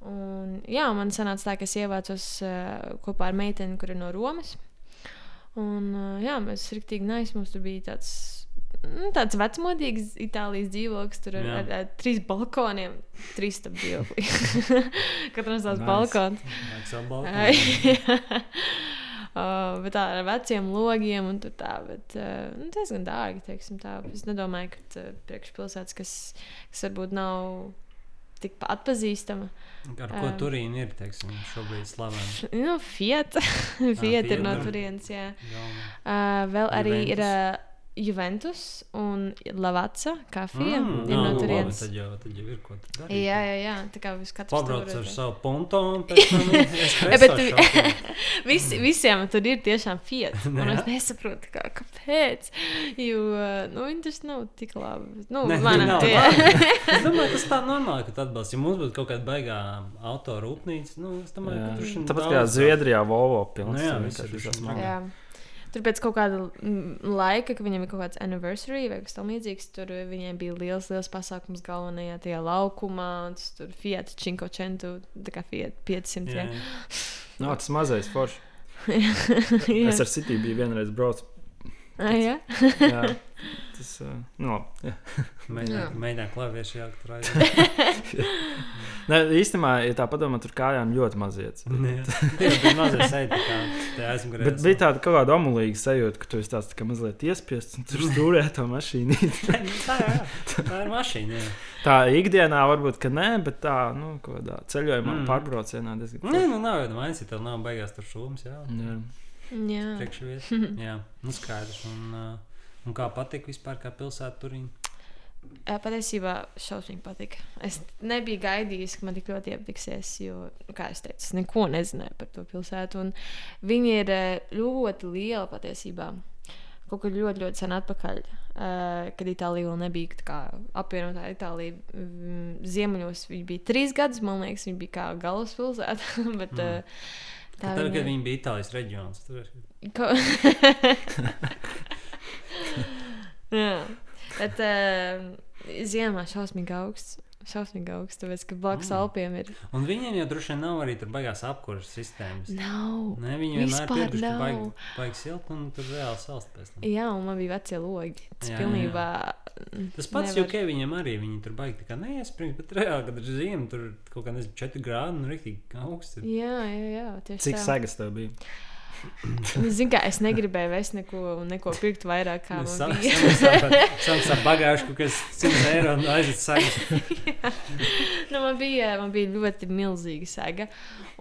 Un, jā, man sanāca tā, ka es ievācos uh, kopā ar meiteni, kur ir no Romas. Un, uh, jā, mēs rīktīgi nais, mums tur bija tāds. Nu, Tāds vecmodīgs Itālijas dzīvoklis, tur ar, Jā. ar, ar trīs balkoniem, trīs stāv dzīvoklī. Katram savs Nice. balkons. Uh, bet tā ar veciem logiem un tur tā, bet uh, nu, diezgan dārgi, teiksim tā. Es nedomāju, ka uh, priekšpilsētas, kas, kas varbūt nav tik pa- atpazīstama. Ar ko Ā. Turīna ir, teiksim, šobrīd slavena? Nu, Fiat. Fiat Fiat, ir no jā. turienes, jā. Galvenā. Uh, vēl arī Juventus. ir uh, Juventus un Lavaca kafija. Mm, ir no labi, turienes. Tad jau, tad jau ir ko darīt. Jā, jā, jā. Tā kā viss katrs Pabrauc ar savu puntu un pēc tam Ja, bet tu- Visi, visiem tur ir tiešām Fiat. Un Jā. es nesaprotu, kā, kāpēc. Jo nu, viņi tas nav tik labi. Nu, Nē, man nav jā. Es domāju, tas tā normāli, ka tu atbalsti. Ja mums būtu kaut kāda baigā autorūpnīca, nu, es domāju, Jā. ka tur šim Tāpat kā Zviedrijā, Volvo pilns. Nu jā, visur vienkārši šis Tur pēc kaut kāda laika, kad viņam ir kaut kāds anniversary vai kas tamlīdzīgs, tur viņiem bija liels, liels pasākums galvenajā tajā laukumā. Tur Fiat 500, tā kā Fiat 500. Jā, Jā, jā. Nav tas mazais foršs. Es ar City biju vienreiz braucis. Ah, jā. Jā, tas uh, nu, labi. klaviešu jākt tur aizvien. Nē, īstenībā, ja tā padomā, tur kājām ļoti maziet. Tie bija mazie seiti, kā te aizmugurē. Bet bija tāda kaut kāda omulīga sajūta, ka tu esi tāds tā kā mazliet iespiests un tur stūrē to mašīnu. tā, jā, tā ir mašīna. Jā. tā ikdienā varbūt, ka nē, bet tā, nu, kādā ceļojumā, Mm. mm. pārbraucienā diezgan. Nē, nu nav jau vainas, ja tev nav beigās tur šūmas, jā. Jā. Jā. Priekšvies. Jā, nu skaidrs. Un, uh, un kā patīk vispār, kā pilsēta turīna? Ā, Patiesībā šausmīgi patika. Es nebiju gaidījis, ka man tik ļoti iepatiksies, jo, kā jau teicu, es neko nezināju par to pilsētu. un Viņa ir ā, ļoti liela patiesībā. Kaut kur ļoti, ļoti sen atpakaļ, uh, kad Itālija vēl nebija tā kā apvienotā Itālija. mm, Ziemeļos viņa bija trīs gadus, man liekas, viņa bija kā galvaspilsēta. bet, Mm. Tā Tad, kad viņi bija Itālijas reģions, tur. Ko... Jā, bet uh, ziemā šausmīgi augsts. Šausmīgi augsts, tāpēc, ka blakus Mm. Alpiem ir. Un viņiem jau droši vien nav arī tur baigās apkurses sistēmas. Nav. Nē, viņi vienmēr ir nav. baigi, baigi silti un tur reāli salst pēc tam. Jā, un man bija vecie logi. Tas Jā, pilnībā. Tas pats nevar- UK viņiem arī, viņi tur baigi tā kā neiespringt, bet reāli, kad ir ziema, tur kaut kā, nezinu, 4 grādi, nu, rīktīgi augsts. Jā, jā, jā, tieši Cik tā. segas tev bija? Zinu, kā es negribēju vest neko, neko pirkt vairāk, kā Es man sam- bija. Samaksā bagāžu kāds 100 eiro un aiziet sagas. nu, man, bija, man bija ļoti milzīga sega.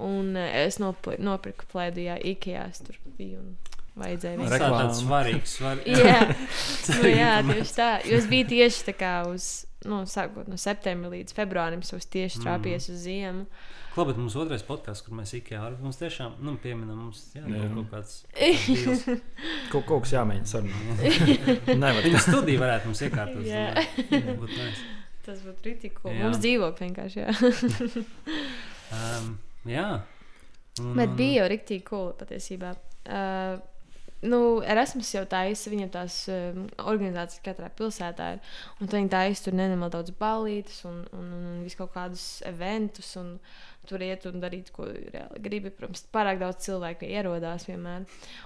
Un eh, es nopli- nopirku plēdu, jā, IKEA. Tur biju un vajadzēja Tas visu. tā Reklāma. tāds svarīgs. Svar... Jā, nu, jā, tieši tā. Jo es biju tieši tā kā uz, nu, sākot no septembra līdz februārim, es tieši trāpījos uz ziemu. Klā, bet mums otrais podkāsts, kur mēs IKEA ar mums tiešām, nu, pieminam, mums jā, Jā. jā. kaut kāds. Kaut, kaut kas jāmēģina sarunāt. Nevar. Viņa studija varētu mums iekārtot. Jā. Būtu nice. Tas būtu kritiko. Jā. Mums dzīvok vienkārši, jā. Um, jā. Un, Bet bija jau rīktīgi cool patiesībā. Uh, nu, Erasmus jau taisa, viņam tās um, organizācijas katrā pilsētā ir. Un viņi taisa tur nenormāli daudz balītes un, un, un, un visu kaut kādus eventus. Un, Tur iet un darīt, ko reāli gribi. Protams, pārāk daudz cilvēku ierodās vienmēr.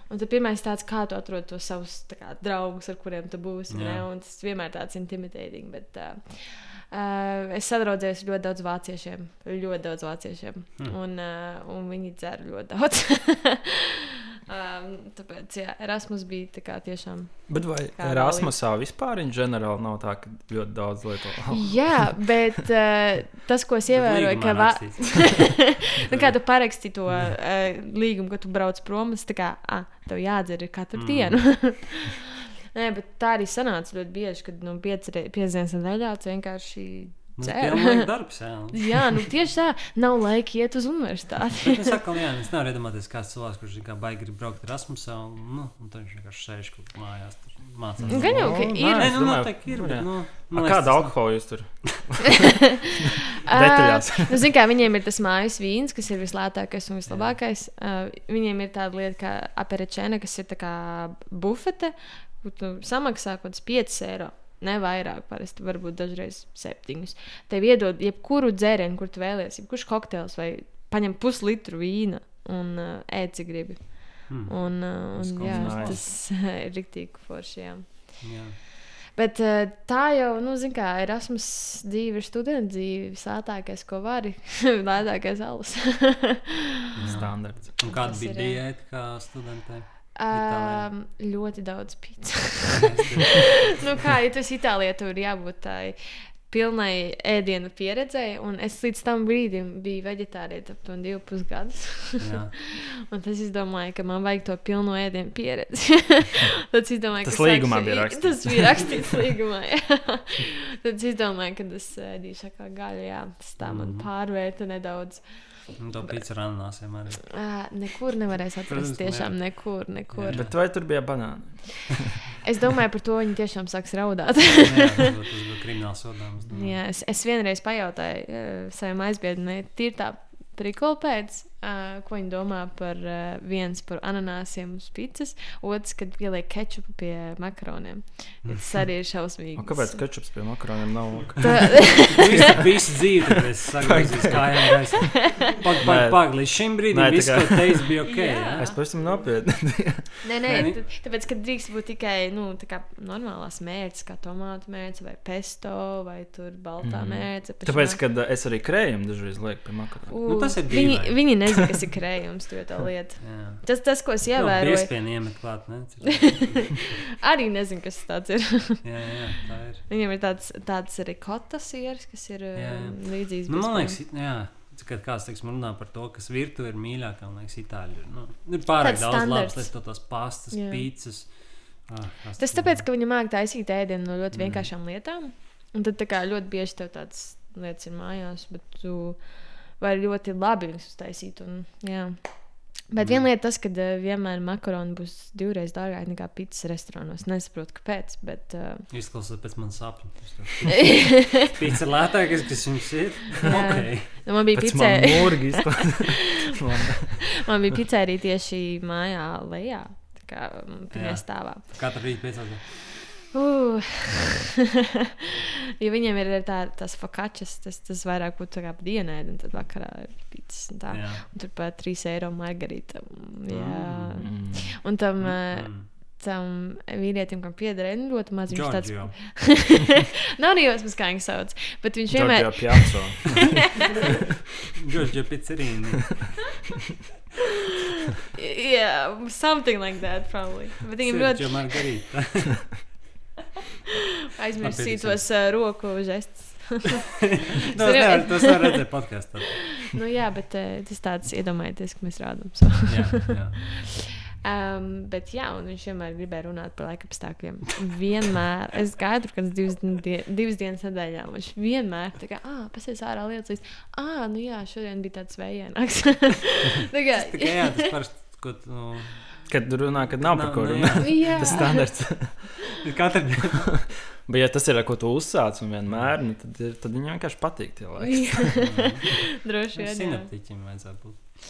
Un tad pirmais tāds, kā tu atrod tos savus kā, draugus, ar kuriem tu būsi. Un tas vienmēr tāds intimidating. Bet, uh, Uh, es sadraudzējos ar ļoti daudz vāciešiem. Ļoti daudz vāciešiem. Hmm. Un, uh, un viņi dzer ļoti daudz. um, tāpēc, jā, Erasmus bija tā kā tiešām. Bet vai Erasmusā vispār in ģenerāli nav tā, ka ļoti daudz lieto? Jā, bet uh, tas, ko es ievēroju, ka va... nu, kā tu paraksti to uh, līgumu, ka tu brauc prom, tas tā kā, ah, tev jādzer katru Mm. dienu. Nē, bet tā arī sanāca ļoti bieži, kad nu, piecas dienas nedēļā tu vienkārši Nu, darbs, jā. Jā, nu tieši tā. Nav laika iet uz universitāti. Es saku, jā, es nevaru iedomāties, kāds cilvēks, kurš kā baigi grib braukt Erasmusā, un, nu, un tad viņš vienkārši sēž kaut kur mājās, tur mācās. Nu, gan jau, ka Nu, ir. nē, nu, domāju, noteikti ir, nu, bet, jā. nu, A, man Kāda tas- alkohola jūs tur? Detaļās. Uh, nu, zin, kā, viņiem ir tas mājas vīns, kas ir vislētākais un vislabākais. Uh, viņiem ir tāda lieta kā aperečēna, kas ir tā kā bufete, kur tu samaksā kaut kāds 5 eiro. Ne vairāk, parasti varbūt dažreiz septiņus. Tev iedod jebkuru dzērienu, kur tu vēlies, jebkurš kokteils vai paņem puslitru vīna un uh, ēd, cik gribi. Hmm. Un, uh, Tas un, jā, tas ir rīktīgi forši. Jā. Jā. Bet uh, tā jau, nu, zināmā kā Erasmus dzīve ir studenta dzīve. Vislētākais, ko vari, lētākais alus. Standarts. Un kāda bija diēta kā studentē? Um, ļoti daudz pīcis. nu, kā ja tu esi Itālijā, tur ir jābūt tādai pilnai ēdienu pieredzēji. Un es līdz tam brīdim biju vegetārietis aptuveni divus pusgadus. Tas es domāju, ka man vajag to pilno ēdienu pieredzi. Tad es domāju, Tas līgumā sākšu- bija rakstīts. Tas bija rakstīts līgumā. Tad es domāju, ka es ēdīšu kā gaļu. Jā. Tas tā man Mhm. pārvērta nedaudz. Un to pīci ar ananāsiem arī. Uh, nekur nevarēs atrast. Protams, Tiešām ne. nekur, nekur. Jā. Bet vai tur bija banāni? Es domāju, par to viņi tiešām sāks raudāt. Jā, tas būtu krimināls sodāms. Jā, es, es vienreiz pajautāju uh, saviem aizbiedriem, tīri tā prikola pēc, uh, ko viņi domā par uh, viens par ananāsiem uz pīcis, otrs, kad pieliek kečupu pie makaroniem. Tas arī ir šausmīgi. O, kāpēc kečups pie makaroniem nav? Tā, Visu, visu dzīvi es kājām gaisā. Pag, pag, pag, līdz šim brīdim Nē, viss, ko teicu, bija ok. Jā. Jā. Es pavisam nopietni. nē, nē, Nē, nē. tā- tāpēc, ka drīkst būt tikai nu, tā kā normālās mērces, kā tomātu mērce vai pesto vai tur baltā Mhm. mērce. Tāpēc, kad es arī krējumu dažreiz lieku pie makaroniem. Nu, tas ir viņi, dīvaini. viņi nezina, kas ir krējums, ir tā lieta. Jā. Tas, tas ko es ievēroju, Biespienu iemet klāt, ne? Arī nezinu, kas tas ir. Jā, jā, tā ir. Viņam ir tāds, tāds rikotas sieras, kas ir Jā, jā. um, līdzīgs. Nu, man liekas, jā. Kad kāds teiks, runā par to, kas virtuvē ir mīļākā, man liekas, itāļu ir. Nu, ir pārāk Tāds daudz labas lietas, to tās pastas, Jā. pīcis. Ah, Tas tāpēc, ka viņi māca taisīt ēdienu no ļoti Mm. vienkāršām lietām. Un tad tā kā ļoti bieži tev tādas lietas ir mājās, bet tu vari ļoti labi viņus uztaisīt. Un, jā. Bet viena Mm. lieta tas, ka uh, vienmēr makaroni būs divreiz dārgāki nekā pīcis restorānos. Nesaprotu, kāpēc. Bet, uh, Izklausās pēc manas sapņu. Pīcis ir lētākais, kas jums ir. Okay. nu, man bija picē, man bija pizzerija tieši mājā lejā. tā Kā pirmajā Jā. stāvā. Katru rītu piecās. Uh. ja viņiem ir tā, tas fakačs, tas, tas vairāk būtu kā dienā, un tad vakarā ir pīcis un tā. Jā. Un tur pat 3 eiro margarita. Jā. Mm. Un tam, mm. Mm. tam vīrietim, kam piederēja, nu, ļoti maz viņš tāds nav nejausmas, kā viņš sauc. Bet viņš vienmēr. Giorgio Piazzo. Giorgio Pizzerini. Yeah, something like that, probably. Bet viņam ļoti Labi, tos uh, roku žestus. Tas nevar, tas nevar redzēt podkāstā. nu, jā, bet uh, tas tāds iedomājieties, ka mēs rādām. So. Jā, jā. Um, bet jā, un viņš vienmēr gribēja runāt par laika apstākļiem. Vienmēr, es gāju tur kādas divas, die, divas dienas nedēļā. Viņš vienmēr tā kā, ah, pasies ārā lietas, līdz, ah, nu jā, šodien bija tāds vējaināks. tā kā, Tikai jā, tas parasti, ko tu. Nu, Kad runā, kad nav par Nav, ko nu, runāt. Tas standarts. Katru dienu. Bet, ja tas ir, ko tu uzsāc un vienmēr, nu, tad, ir- tad viņam vienkārši patīk tie laiki. Droši vien. Sinaptiķim vajadzētu būt.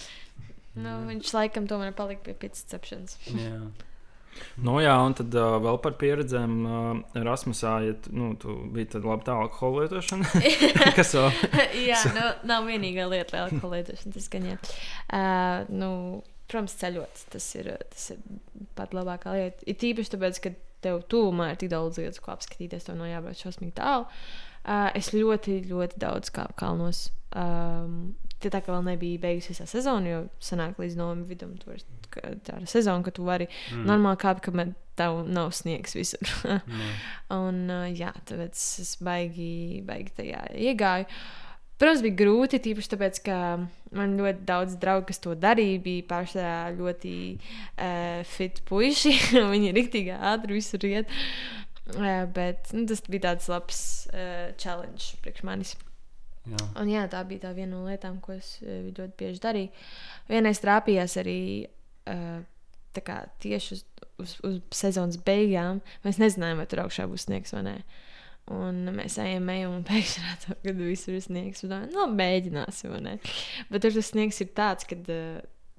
Nu, viņš laikam tomēr palika pie pīcis cepšanas. Jā. Nu, jā, un tad uh, vēl par pieredzēm uh, Erasmusā, ja tu, nu, tu biji tad labi tā alkohola lietošana. Kas vēl? jā, nu, nav vienīgā lieta, alkohola lietošana. Tas gan jā. Uh, nu, protams, ceļot. Tas ir, tas ir pat labākā lieta. Ir tīpaši tāpēc, ka tev tuvumā ir tik daudz lietas, ko apskatīties. Tev nav jābrauc šausmīgi tālu. Uh, es ļoti, ļoti daudz kāpu kalnos. Um, tie tā kā vēl nebija beigusies tā sezona, jo sanāk līdz novembrim vidum. tur ir Tā sezona, ka tu vari mm. normāli kāpt, kamēr tev nav sniegs visur. Nu, Un, uh, jā, tāpēc es baigi, baigi tajā iegāju. Protams, bija grūti, tīpaši tāpēc, ka man ļoti daudz draugu, kas to darīja, bija pārsvarā ļoti uh, fit puiši. Viņi ir rīktīgi ātri visur iet. Uh, bet nu, tas bija tāds labs uh, challenge priekš manis. jā. Un, jā, tā bija tā viena no lietām, ko es ļoti bieži darīju. Vienreiz trāpījās arī uh, kā tieši uz, uz, uz sezonas beigām. Mēs nezinājām, vai tur augšā būs sniegs vai nē. Un mēs ejam, ejam, un pēkšņi redzam, ka visur ir sniegs. Un domājam, nu, mēģināsim, ne? Bet tur tas sniegs ir tāds, ka uh,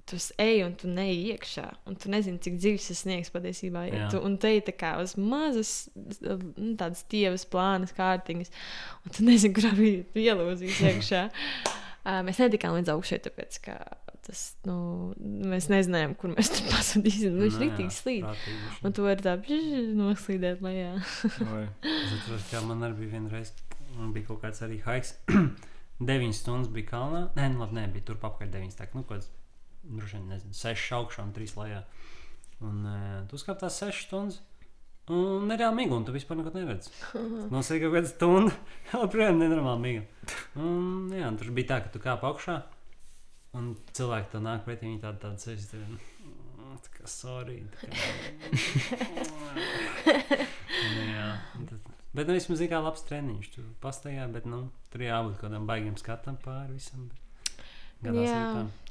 tu s- ej un tu neej iekšā. Un tu nezini, cik dziļs tas sniegs patiesībā ir. Tu, un te ir tā kā uz mazas, nu, tādas tievas, plānas kārtiņas. Un tu nezini, kurā brīdī tu ielūzīs iekšā. Uh, mēs netikām līdz augšai, tāpēc ka tas, nu, mēs nezinājām, kur mēs tur pasūtīsim. Nu, viņš Nu, jā, rītīgi slīd. Un tu vari tā noslīdēt lejā. Es atceros, ka man arī bija viena reize, man bija kaut kāds arī haiks. 9 stundas bija kalnā. Nē, nu labi, nebija tur apkārt 9. Tā kā nu, kāds, droši vien, nezinu, 6 augšā un 3 lejā. Un uh, tu skatās 6 stundas. Un nereāli mīgu, un tu vispār neko neredzi. Nosaka kaut kāda stunda, joprojām nenormāli mīgu. Un, jā, un tur bija tā, ka tu kāp augšā, un cilvēki tev nāk pretī, viņi tādi tādi sēž. tevi, "Mm, Tā kā sorry. Tā kā, Nu, jā, tad- Bet, nu, vismaz kā labs treniņš. Tu pastaigā, bet, nu, tur jābūt kaut kādam baigam skatam pāri visam. Bet...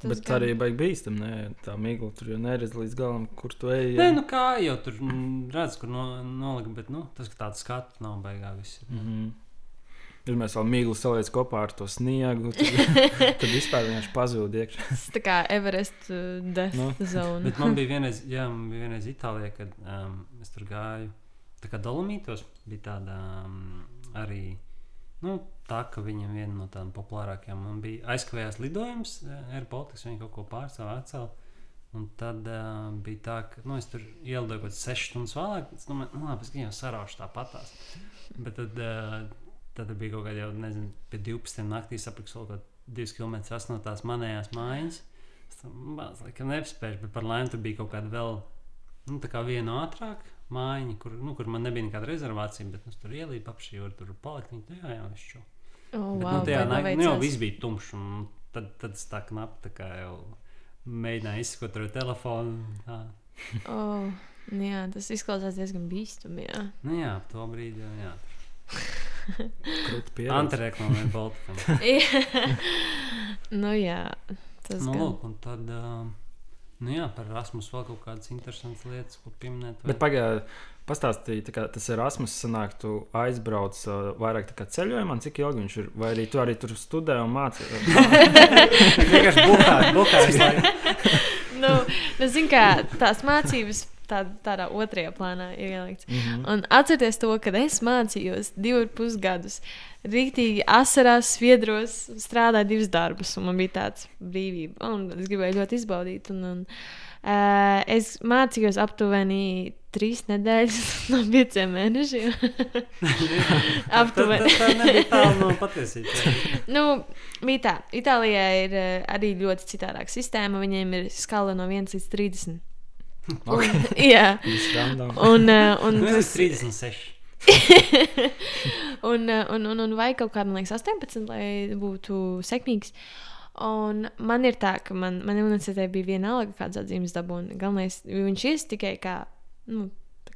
Tas Bet gan. arī baigi bīstam, ne? Tā migla tur jau neredz līdz galam, kur tu ej. Nē, nu kā jau tur mm, redz, kur no, nolika, bet, nu, tas, ka tāds skats nav baigā viss. Mm -hmm. Ja mēs vēl miglu saliec kopā ar to sniegu, tad, tad vispār vienkārši pazūd iekšā. Tas tā kā Everest uh, death Nu. no. zone. Bet man bija vienreiz, jā, man bija vienreiz Itālijā, kad um, es tur gāju. Tā kā Dolomītos bija tāda um, arī. Nu, tā kā viņam viena no tādām populārākajām man bija aizkavējās lidojums, eh, Air Baltics, viņi kaut ko pārstāv atcēla. Un tad uh, bija tā, ka nu, es tur ielidoju kaut kādas 6 stundas vēlāk. Es domāju, nu, labi, es jau saraušu tāpatās. Bet tad, uh, tad bija kaut kāda jau, nezinu, pie 12 naktī sapratu, kaut 2 km no tās manējās mājas. Es tam laikam nespēju, bet par laimi tur bija kaut kāda vēl, nu, tā kā viena ātrāk mājiņa, kur, nu, kur man nebija nekāda rezervācija, bet nu, tur ielīdu apšī, var tur palikt. Viņi, nu, jā, jā, viss čau. oh, Bet, wow, nu, tajā naktī nu, jau viss bija tumšs, un tad, tad es tā knapi tā kā jau mēģināju izskot ar telefonu. Tā. Oh, nu jā, tas izklausās diezgan bīstami. Jā. Nu, jā, to brīdi jau jā. Antireklāmai Baltikam. nu, jā, tas nu, gan. lūk, un tad, uh, nu jā, par Erasmus vēl kaut kādas interesantas lietas, ko pieminēt. vai- Bet pagaidā, pastāstīja, kā tas Erasmus sanāk, tu aizbrauc uh, vairāk tā kā ceļojumā, cik ilgi viņš ir, vai arī tu arī tur studē un māci. vienkārši visu laiku. nu, nu, zin, kā, tās mācības tā, tādā otrajā plānā ielikts. Mm -hmm. Un atcerieties to, kad es mācījos divus ar pus gadus. Rīktīgi asarās, sviedros, strādāju divus darbus, un man bija tāds brīvība. Un es gribēju ļoti izbaudīt. Un, un, uh, es mācījos aptuveni trīs nedēļas no pieciem mēnešiem. aptuveni. Tas, tas nebija tālu no patiesības. nu, bija tā. Itālijā ir uh, arī ļoti citādāka sistēma. Viņiem ir skala no 1 līdz 30. Okay. Jā, un, uh, un, tas- esmu 36. un, un, un, un vajag kaut kā, man liekas, 18, lai būtu sekmīgs. Un man ir tā, ka man, man universitātē bija viena alga, kāds atzīmes dabūna. Galvenais, viņš ir tikai kā, nu,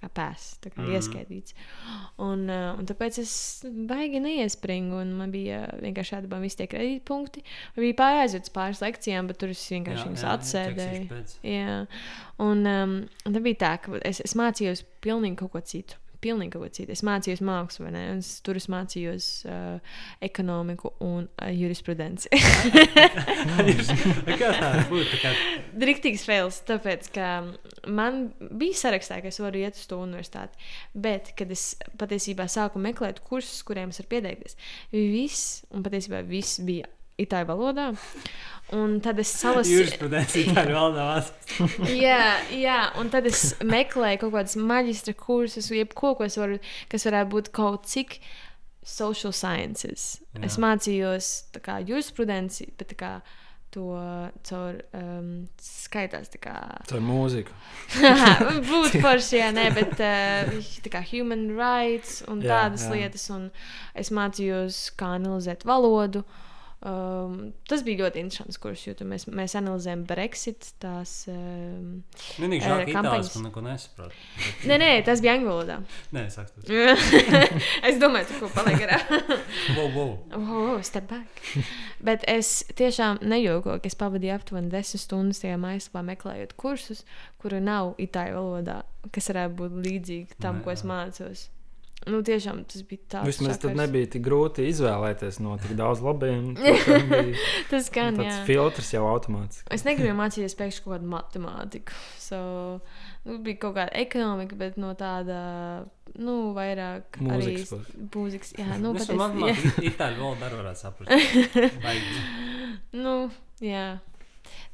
kā pēs, tā kā mm. -hmm. ieskaidīts. Un, uh, un tāpēc es baigi neiespringu, un man bija vienkārši jādabā visi tie kredītpunkti. Man bija pārējais pāris lekcijām, bet tur es vienkārši viņus atsēdēju. Jā, un, um, un tā bija tā, ka es, es mācījos pilnīgi kaut ko citu. Pilnīgi kaut ko citu. Es mācījos mākslu, vai ne? Un es, tur es mācījos uh, ekonomiku un uh, jurisprudenci. Kā tā būtu? Kā Riktīgs fails, tāpēc, ka man bija sarakstā, ka es varu iet uz to universitāti. Bet, kad es patiesībā sāku meklēt kursus, kuriem es varu pieteikties, viss, un patiesībā viss bija itāļu valodā. Un tad es salasīju. Tā ir vēl nav. jā, jā, un tad es meklēju kaut kādus maģistra kursus, jebko, kas, var, kas varētu būt kaut cik social sciences. Jā. Es mācījos jurisprudenci, bet kā to caur um, skaitās. tā kā- Tā ir mūzika. Būtu forši, jā, nē, bet uh, kā human rights un Jā, tādas jā. lietas. Un es mācījos, kā analizēt valodu. Um, tas bija ļoti interesants kurs, jo tur mēs, mēs analizējam Brexit. Tās, um, Vienīgi Eh, ka kampaņas. man neko nesaprot. nē, nē, tas bija angļu valodā. Nē, es tas es domāju, tu ko paliek garā. wow, wow. oh, step back. Bet es tiešām nejokoju, ka es pavadīju aptuveni desmit stundas tajā mājaslapā meklējot kursus, kuri nav itāļu valodā, kas varētu būt līdzīgi tam, Nē, ko es mācos. Nu, tiešām tas bija tāds Vismaz tad šakars. nebija tik grūti izvēlēties no tik daudz labiem. Bija Tas gan, Tāds jā. filtrs jau automātiski. Es negribēju mācīties pēkšņi kaut kādu matemātiku. So, nu, bija kaut kāda ekonomika, bet no tāda, nu, vairāk Mūzikas arī mūzikas. Jā, nu, bet es itāļu valodu arī varētu saprast. Baigi. nu, jā.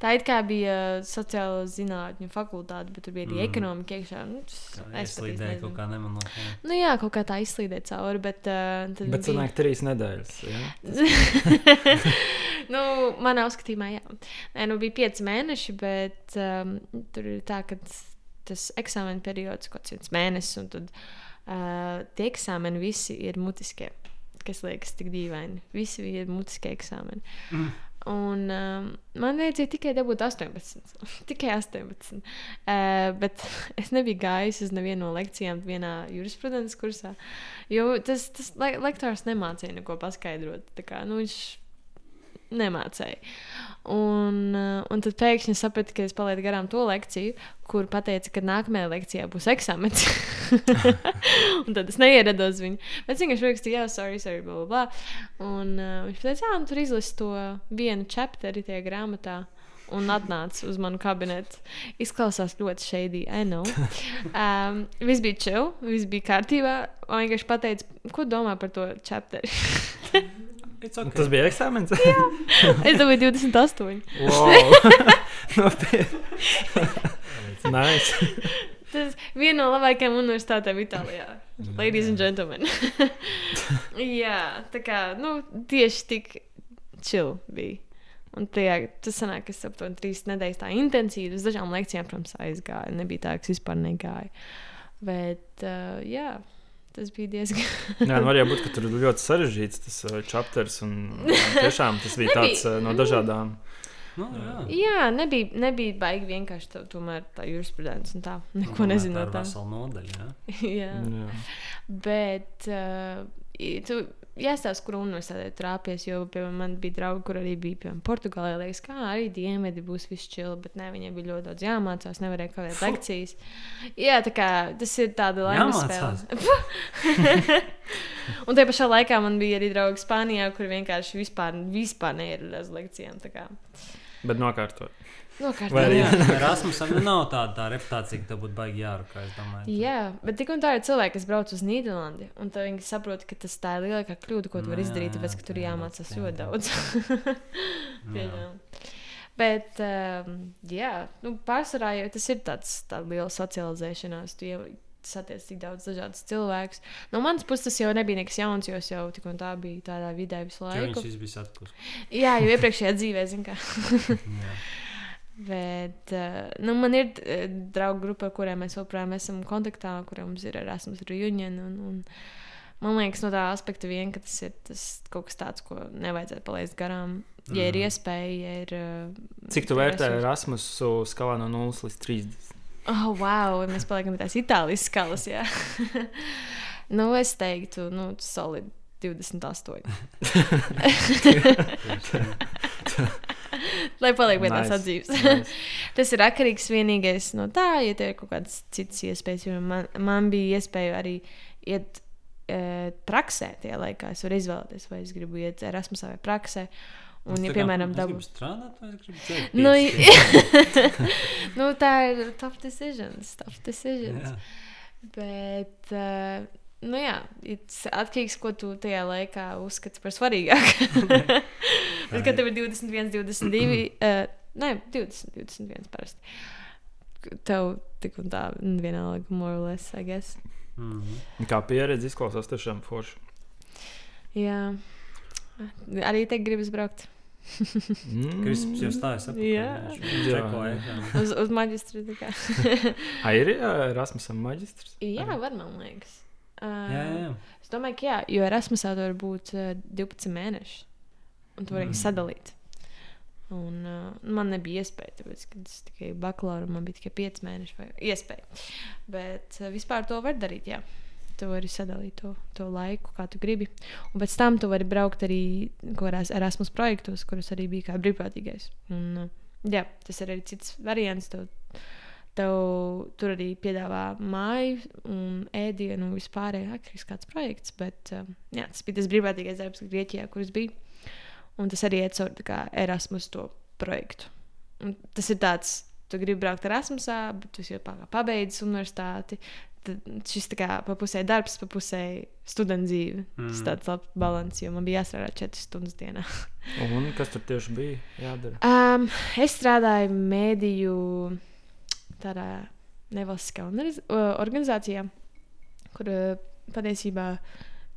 Tā it kā bija sociālo zinātņu fakultāte, bet tur bija arī Mhm. ekonomika iekšā. Nu, es Ieslīdēja kaut kā nemanot. jā. Nu, jā, kaut kā tā izslīdēja cauri, bet uh, Bet bija- sanāk trīs nedēļas. Ja? nu, manā uzskatījumā, jā. Nē, nu, bija pieci mēneši, bet um, tur ir tā, ka tas eksāmena periods ir kaut kāds mēnesis, un tad uh, tie eksāmeni visi ir mutiskie. Kas liekas tik dīvaini. Visi ir mutiskie eksāmeni. Mm. Un um, man vajadzēja tikai dabūt 18. tikai 18. Uh, bet es nebiju gājis uz nevienu no lekcijām, vienā jurisprudences kursā. Jo tas, tas le lektors nemācīja neko paskaidrot. Kā, nu, viņš nemācīja. Un, uh, un tad pēkšņi sapratu, ka es palaidu garām to lekciju, kur teica, ka nākamajā lekcijā būs eksāmens. un tad es neierados viņu. Bet viņš vienkārši rakstīja, jā, sorry, sorry, bla, bla. Un uh, viņš teica, jā, nu, tur izlasi to vienu chapteri tajā grāmatā. Un atnāca uz manu kabinetu. Izklausās ļoti šeidī, I know. Um, viss bija chill, viss bija kārtībā. Un viņš vienkārši pateica, ko domā par to chapteri. It's okay. Tas bija eksāmenis. es domāju, 28. wow! Nice. Tas ir viena no labākajām universitātēm Itālijā. Ladies and gentlemen. Jā, tā kā nu, tieši tik chill bija. Un tajā, tas sanāk, ka es aptuveni trīs nedēļas tā intensīvi uz dažām lekcijām, protams, aizgāju. Nebija tā, ka es vispār negāju. Bet, uh, jā, tas bija diezgan. Jā, nu var jau būt, ka tur ir ļoti sarežģīts tas uh, chapters. Un, un tiešām tas bija tāds uh, no dažādām. Nu, jā. jā, nebija, nebija baigi vienkārši tā, tomēr tā jurisprudence un tā. Neko Domāju, nezinot. Tā ir tā. vesela nodaļa. Jā. jā. Jā. Bet uh, tu jāstāsta, kur universitātē trāpies. Jo piemēram, man bija draugi, kur arī bija piemēram, Portugālē. Liekas, kā arī dienvidi būs viss čili, bet ne, viņiem bija ļoti daudz jāmācās, nevarēja kavēt lekcijas. Jā, tā kā tas ir tāda laimes spēle. Un tajā pašā laikā man bija arī draugi Spānijā, kur vienkārši vispār, vispār neieradās uz lekcijām. tā kā. Bet nokārtot. Erasmusam nav tāda tā reputācija, ka tev būtu baigi domāju, Jā, bet tik un tā ir cilvēki, kas brauc uz Nīderlandi, un viņi saprot, ka tas tā ir lielākā kļūda, ko tu vari izdarīt, jā, tāpēc, ka tur jā, jāmācās jā, ļoti daudz. Bet, um, jā, nu, pārsvarā jau tas ir tāds tā liela socializēšanās. Tu jau satiec tik daudz dažādus cilvēkus. No manas puses tas jau nebija nekas jauns, jo es jau tik un tā biju tādā vidē visu laiku. Viņš viss bija atpūsts. Jā, jau iepriekšējā dzīvē, zinu, kā. Bet uh, nu, man ir uh, draugu grupa, ar kuriem mēs joprojām esam kontaktā, kuriem mums ir Erasmus Reunion. Un, un, man liekas, no tā aspekta vien, ka tas ir tas kaut kas tāds, ko nevajadzētu palaist garām. Ja ir Mhm. iespēja, ja ir. Uh, Cik tu vērtē. Erasmusu skalā no 0 līdz 30? Oh, wow, mēs paliekam pie tās Itālijas skalas. nu, es teiktu, nu, solidi 28. Lai paliek pie tās Nice, atzīmes. nice. Tas ir atkarīgs vienīgais no tā, ja tev ir kaut kādas citas iespējas. Jo Man, man bija iespēja arī iet e, praksē, tajā laikā es varu izvēlēties, vai es gribu iet Erasmusā vai praksē. Un, ja, piemēram, dabu... strādāt, vai es gribu dzert Nu, nu, tā ir tough decisions. Tough decisions. Jā. Bet, uh, nu jā, it's atkarīgs, ko tu tajā laikā uzskati par svarīgāku. Bet, kad tev ir 21, 22, uh, ne, 20, 21 parasti. Tev tik un tā vienalga, more or less, I guess. Mhm. Kā pieredze izklausās tiešām forši. Jā. Arī te gribas braukt Mm. Kristaps jau stājas apakšā. Jā. Viņš Jā. čekoja ekrānu. uz, uz maģistru. tā kā. Ai, ir Erasmusam maģistrs? jā, var, man liekas. Uh, Jā, jā. Es domāju, ka jā, jo Erasmusā tur var būt uh, 12 mēneši. Un to var arī Mm. sadalīt. Un, uh, man nebija iespēja, tāpēc, kad es tikai bakalaura, man bija tikai 5 mēneši vai iespēja. Bet uh, vispār to var darīt, jā. Tu vari sadalīt to, to laiku, kā tu gribi. Un pēc tam tu vari braukt arī kādās Erasmus projektos, kurus arī bija kā brīvprātīgais. Un, uh, jā, tas ir arī cits variants. Tev, tev tur arī piedāvā māju un ēdienu un vispārējo atkarīgs kāds projekts. Bet um, jā, tas bija tas brīvprātīgais darbs Grieķijā, kurš bija. Un tas arī iet caur tā kā Erasmus to projektu. Un tas ir tāds, tu gribi braukt Erasmusā, bet tu jau pabeidzi universitāti. Tad šis tā kā pa pusē darbs, pa pusē studenta dzīve. Mm. Tas Mm. tāds labs balans, jo man bija jāstrādā 4 stundas dienā. Un kas tur tieši bija jādara? Um, es strādāju mēdīju tādā nevalstiskā organizācijā, kur uh, patiesībā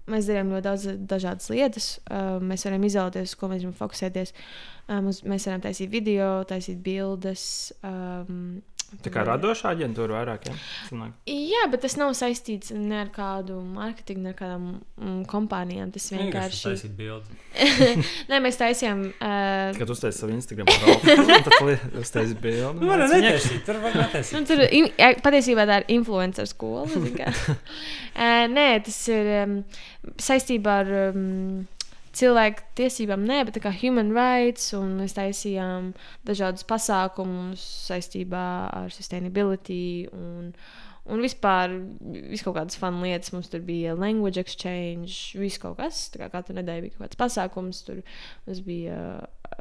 mēs darījām ļoti daudz dažādas lietas. Uh, mēs varam izvēlēties, ko mēs gribam fokusēties. Mums, mēs varam taisīt video, taisīt bildes. Tā kā radošā aģentūra vairāk, ja? Sanāk. Jā, bet tas nav saistīts ne ar kādu mārketingu, ne ar kādām mm, kompānijām. Tas Vienkārši taisīt bildi. Nē, mēs taisījām. Uh, Kad uztaisīji savu Instagram profilu, tad tu uztaisīji bildi. Nu, var netaisīt, tur var netaisīt. Nu, tur in, jā, patiesībā tā ir influencer skola. uh, nē, tas ir um, saistībā ar um, cilvēku tiesībām, nē, bet kā human rights. Un mēs taisījām dažādus pasākumus saistībā ar sustainability. Un, Un vispār vis kaut kādas fanu lietas. Mums tur bija language exchange, viss kaut kas. Kā katru nedēļu bija kaut kāds pasākums. Tur mums bija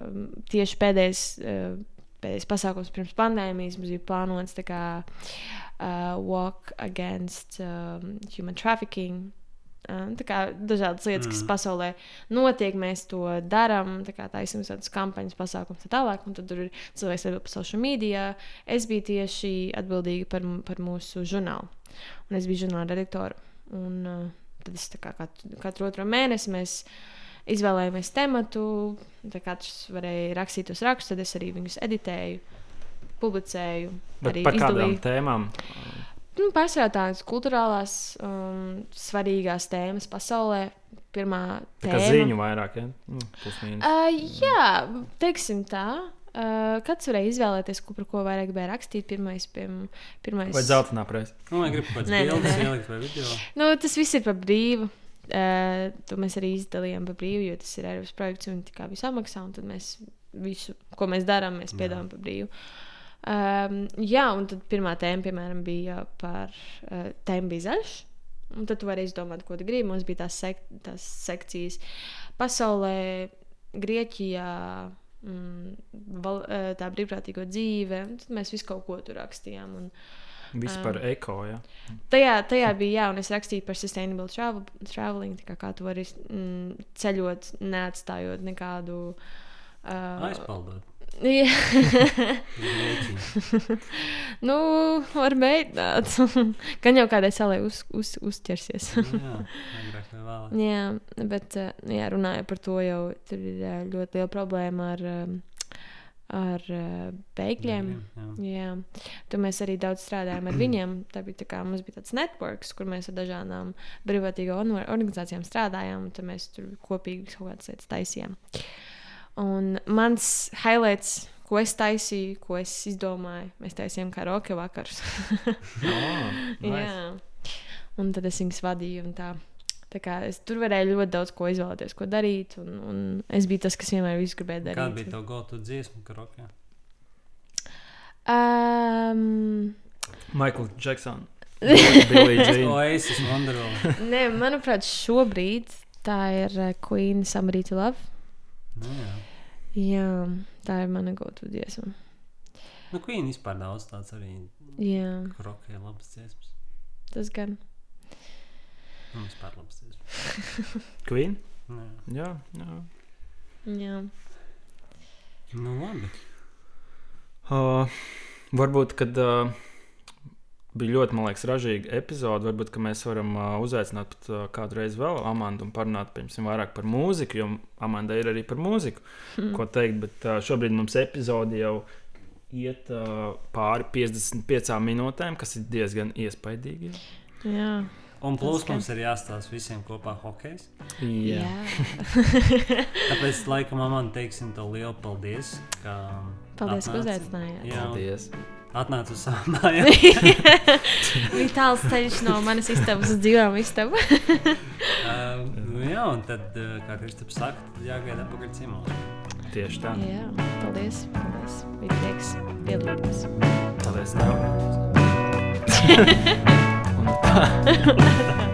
um, tieši pēdējais. Uh, pēdējais pasākums pirms pandēmijas mums bija plānots kā uh, Walk Against um, Human Trafficking. Tā kā dažādas lietas, mm. kas pasaulē notiek, mēs to darām. Tā kā taisām tādas kampaņas, pasākumus tā tālāk. Un tad tur ir cilvēks, kas par social media. Es biju tieši atbildīga par, par mūsu žurnālu. Un es biju žurnāla redaktore. Un uh, tad es kā katru, katru otro mēnesi mēs izvēlējāmies tematu. Katrs varēja rakstīt tos rakstus, tad es arī viņus editēju, publicēju. Bet par kādām izdalīju. tēmām? Nu, Pārsvarā tādas kultūrālās, um, svarīgās tēmas pasaulē. Pirmā Tā kā tēma. ziņu vairāk, ja? Mīnus. Uh, jā, teiksim tā. Uh, kāds varēja izvēlēties, ko par ko vairāk gribēja rakstīt? Pirmais, piem, pirmais... Vai zeltainā presa? Nu, vai Nē, nē, bildes ielikt vai video? Nu, tas viss ir par brīvu. Uh, to mēs arī izdalījām par brīvu, jo tas ir Eiropas projekts un tā kā visu samaksā. un Tad mēs visu, ko mēs darām, mēs piedāvājam par brīvu. Um, jā, un tad pirmā tēma, piemēram, bija par uh, tēmu bija zaļš. Un tad tu vari izdomāt, ko tu gribi. Mums bija tās, sek tās sekcijas pasaulē, Grieķijā, mm, val, eh, tā brīvprātīgo dzīve. un Tad mēs visu kaut ko tur rakstījām. Un, Vispār Um, eko, ja. Tajā, tajā bija jā, un es rakstīju par sustainable travel, traveling, kā, kā tu vari mm, ceļot, neatstājot nekādu. Uh, Aizpildot. nu, var mēģināt. Gan jau kādai salai uz, uz, uzķersies. Nu Jā, jā, bet uh, jā, runājot par to, jau tur ir uh, ļoti liela problēma ar, um, ar uh, bēgļiem. Jā. Jā, tur mēs arī daudz strādājām ar viņiem. Tā bija tā kā mums bija tāds networks, kur mēs ar dažādām brīvprātīgo organizācijām strādājām, un tad mēs tur kopīgi kaut kādas lietas taisījām. Un mans highlights, ko es taisīju, ko es izdomāju, mēs taisījām karaoke vakarus. Oh, nice. Jā, un tad es viņus vadīju. un Tā. Tā kā es tur varēju ļoti daudz ko izvēlēties, ko darīt. Un, un es biju tas, kas vienmēr visu gribēja darīt. Kāda bija tā gotu dziesma, karokē? Um, Michael Jackson. Oasis, Wonderwall. Nē, manuprāt, šobrīd tā ir uh, Queen Somebody to Love. Nu, jā. Jā, tā ir mana gotu dziesma. Nu, Queen vispār daudz tāds arī Jā, karokē labas dziesmas. tas gan. Nu, vispār labas dziesmas. Queen? Nu, Jā, jā. jā. Jā, Nu, labi. Uh, varbūt, kad uh, bija ļoti, man liekas, ražīga epizode, varbūt ka mēs varam uh, uzaicināt pat, uh, kādu reizi vēl Amandu un parunāt piemēram, vairāk par mūziku, jo Amanda ir arī par mūziku, Hmm. ko teikt. Bet uh, šobrīd mums epizode jau iet uh, pāri 55 minūtēm, kas ir diezgan iespaidīgi. jā. Un plus gan. mums ir jāstāsta visiem kopā hokejs. Jā. jā. Tāpēc, laikam, man teiksim to lielu paldies. Ka Paldies, ka atnāci. uzaicinājāt. Jā, un Paldies. Atnācu uz savu mājām. Bija tāls ceļš no manas istabas uz dzīvām istabu. Uh, nu, jā, un tad, kā Kristaps saka, tad jāgaida apakaļ ciemos. Tieši tā. jā, paldies. paldies. Bija prieks piedalīties. Paldies. Tev. Un tā.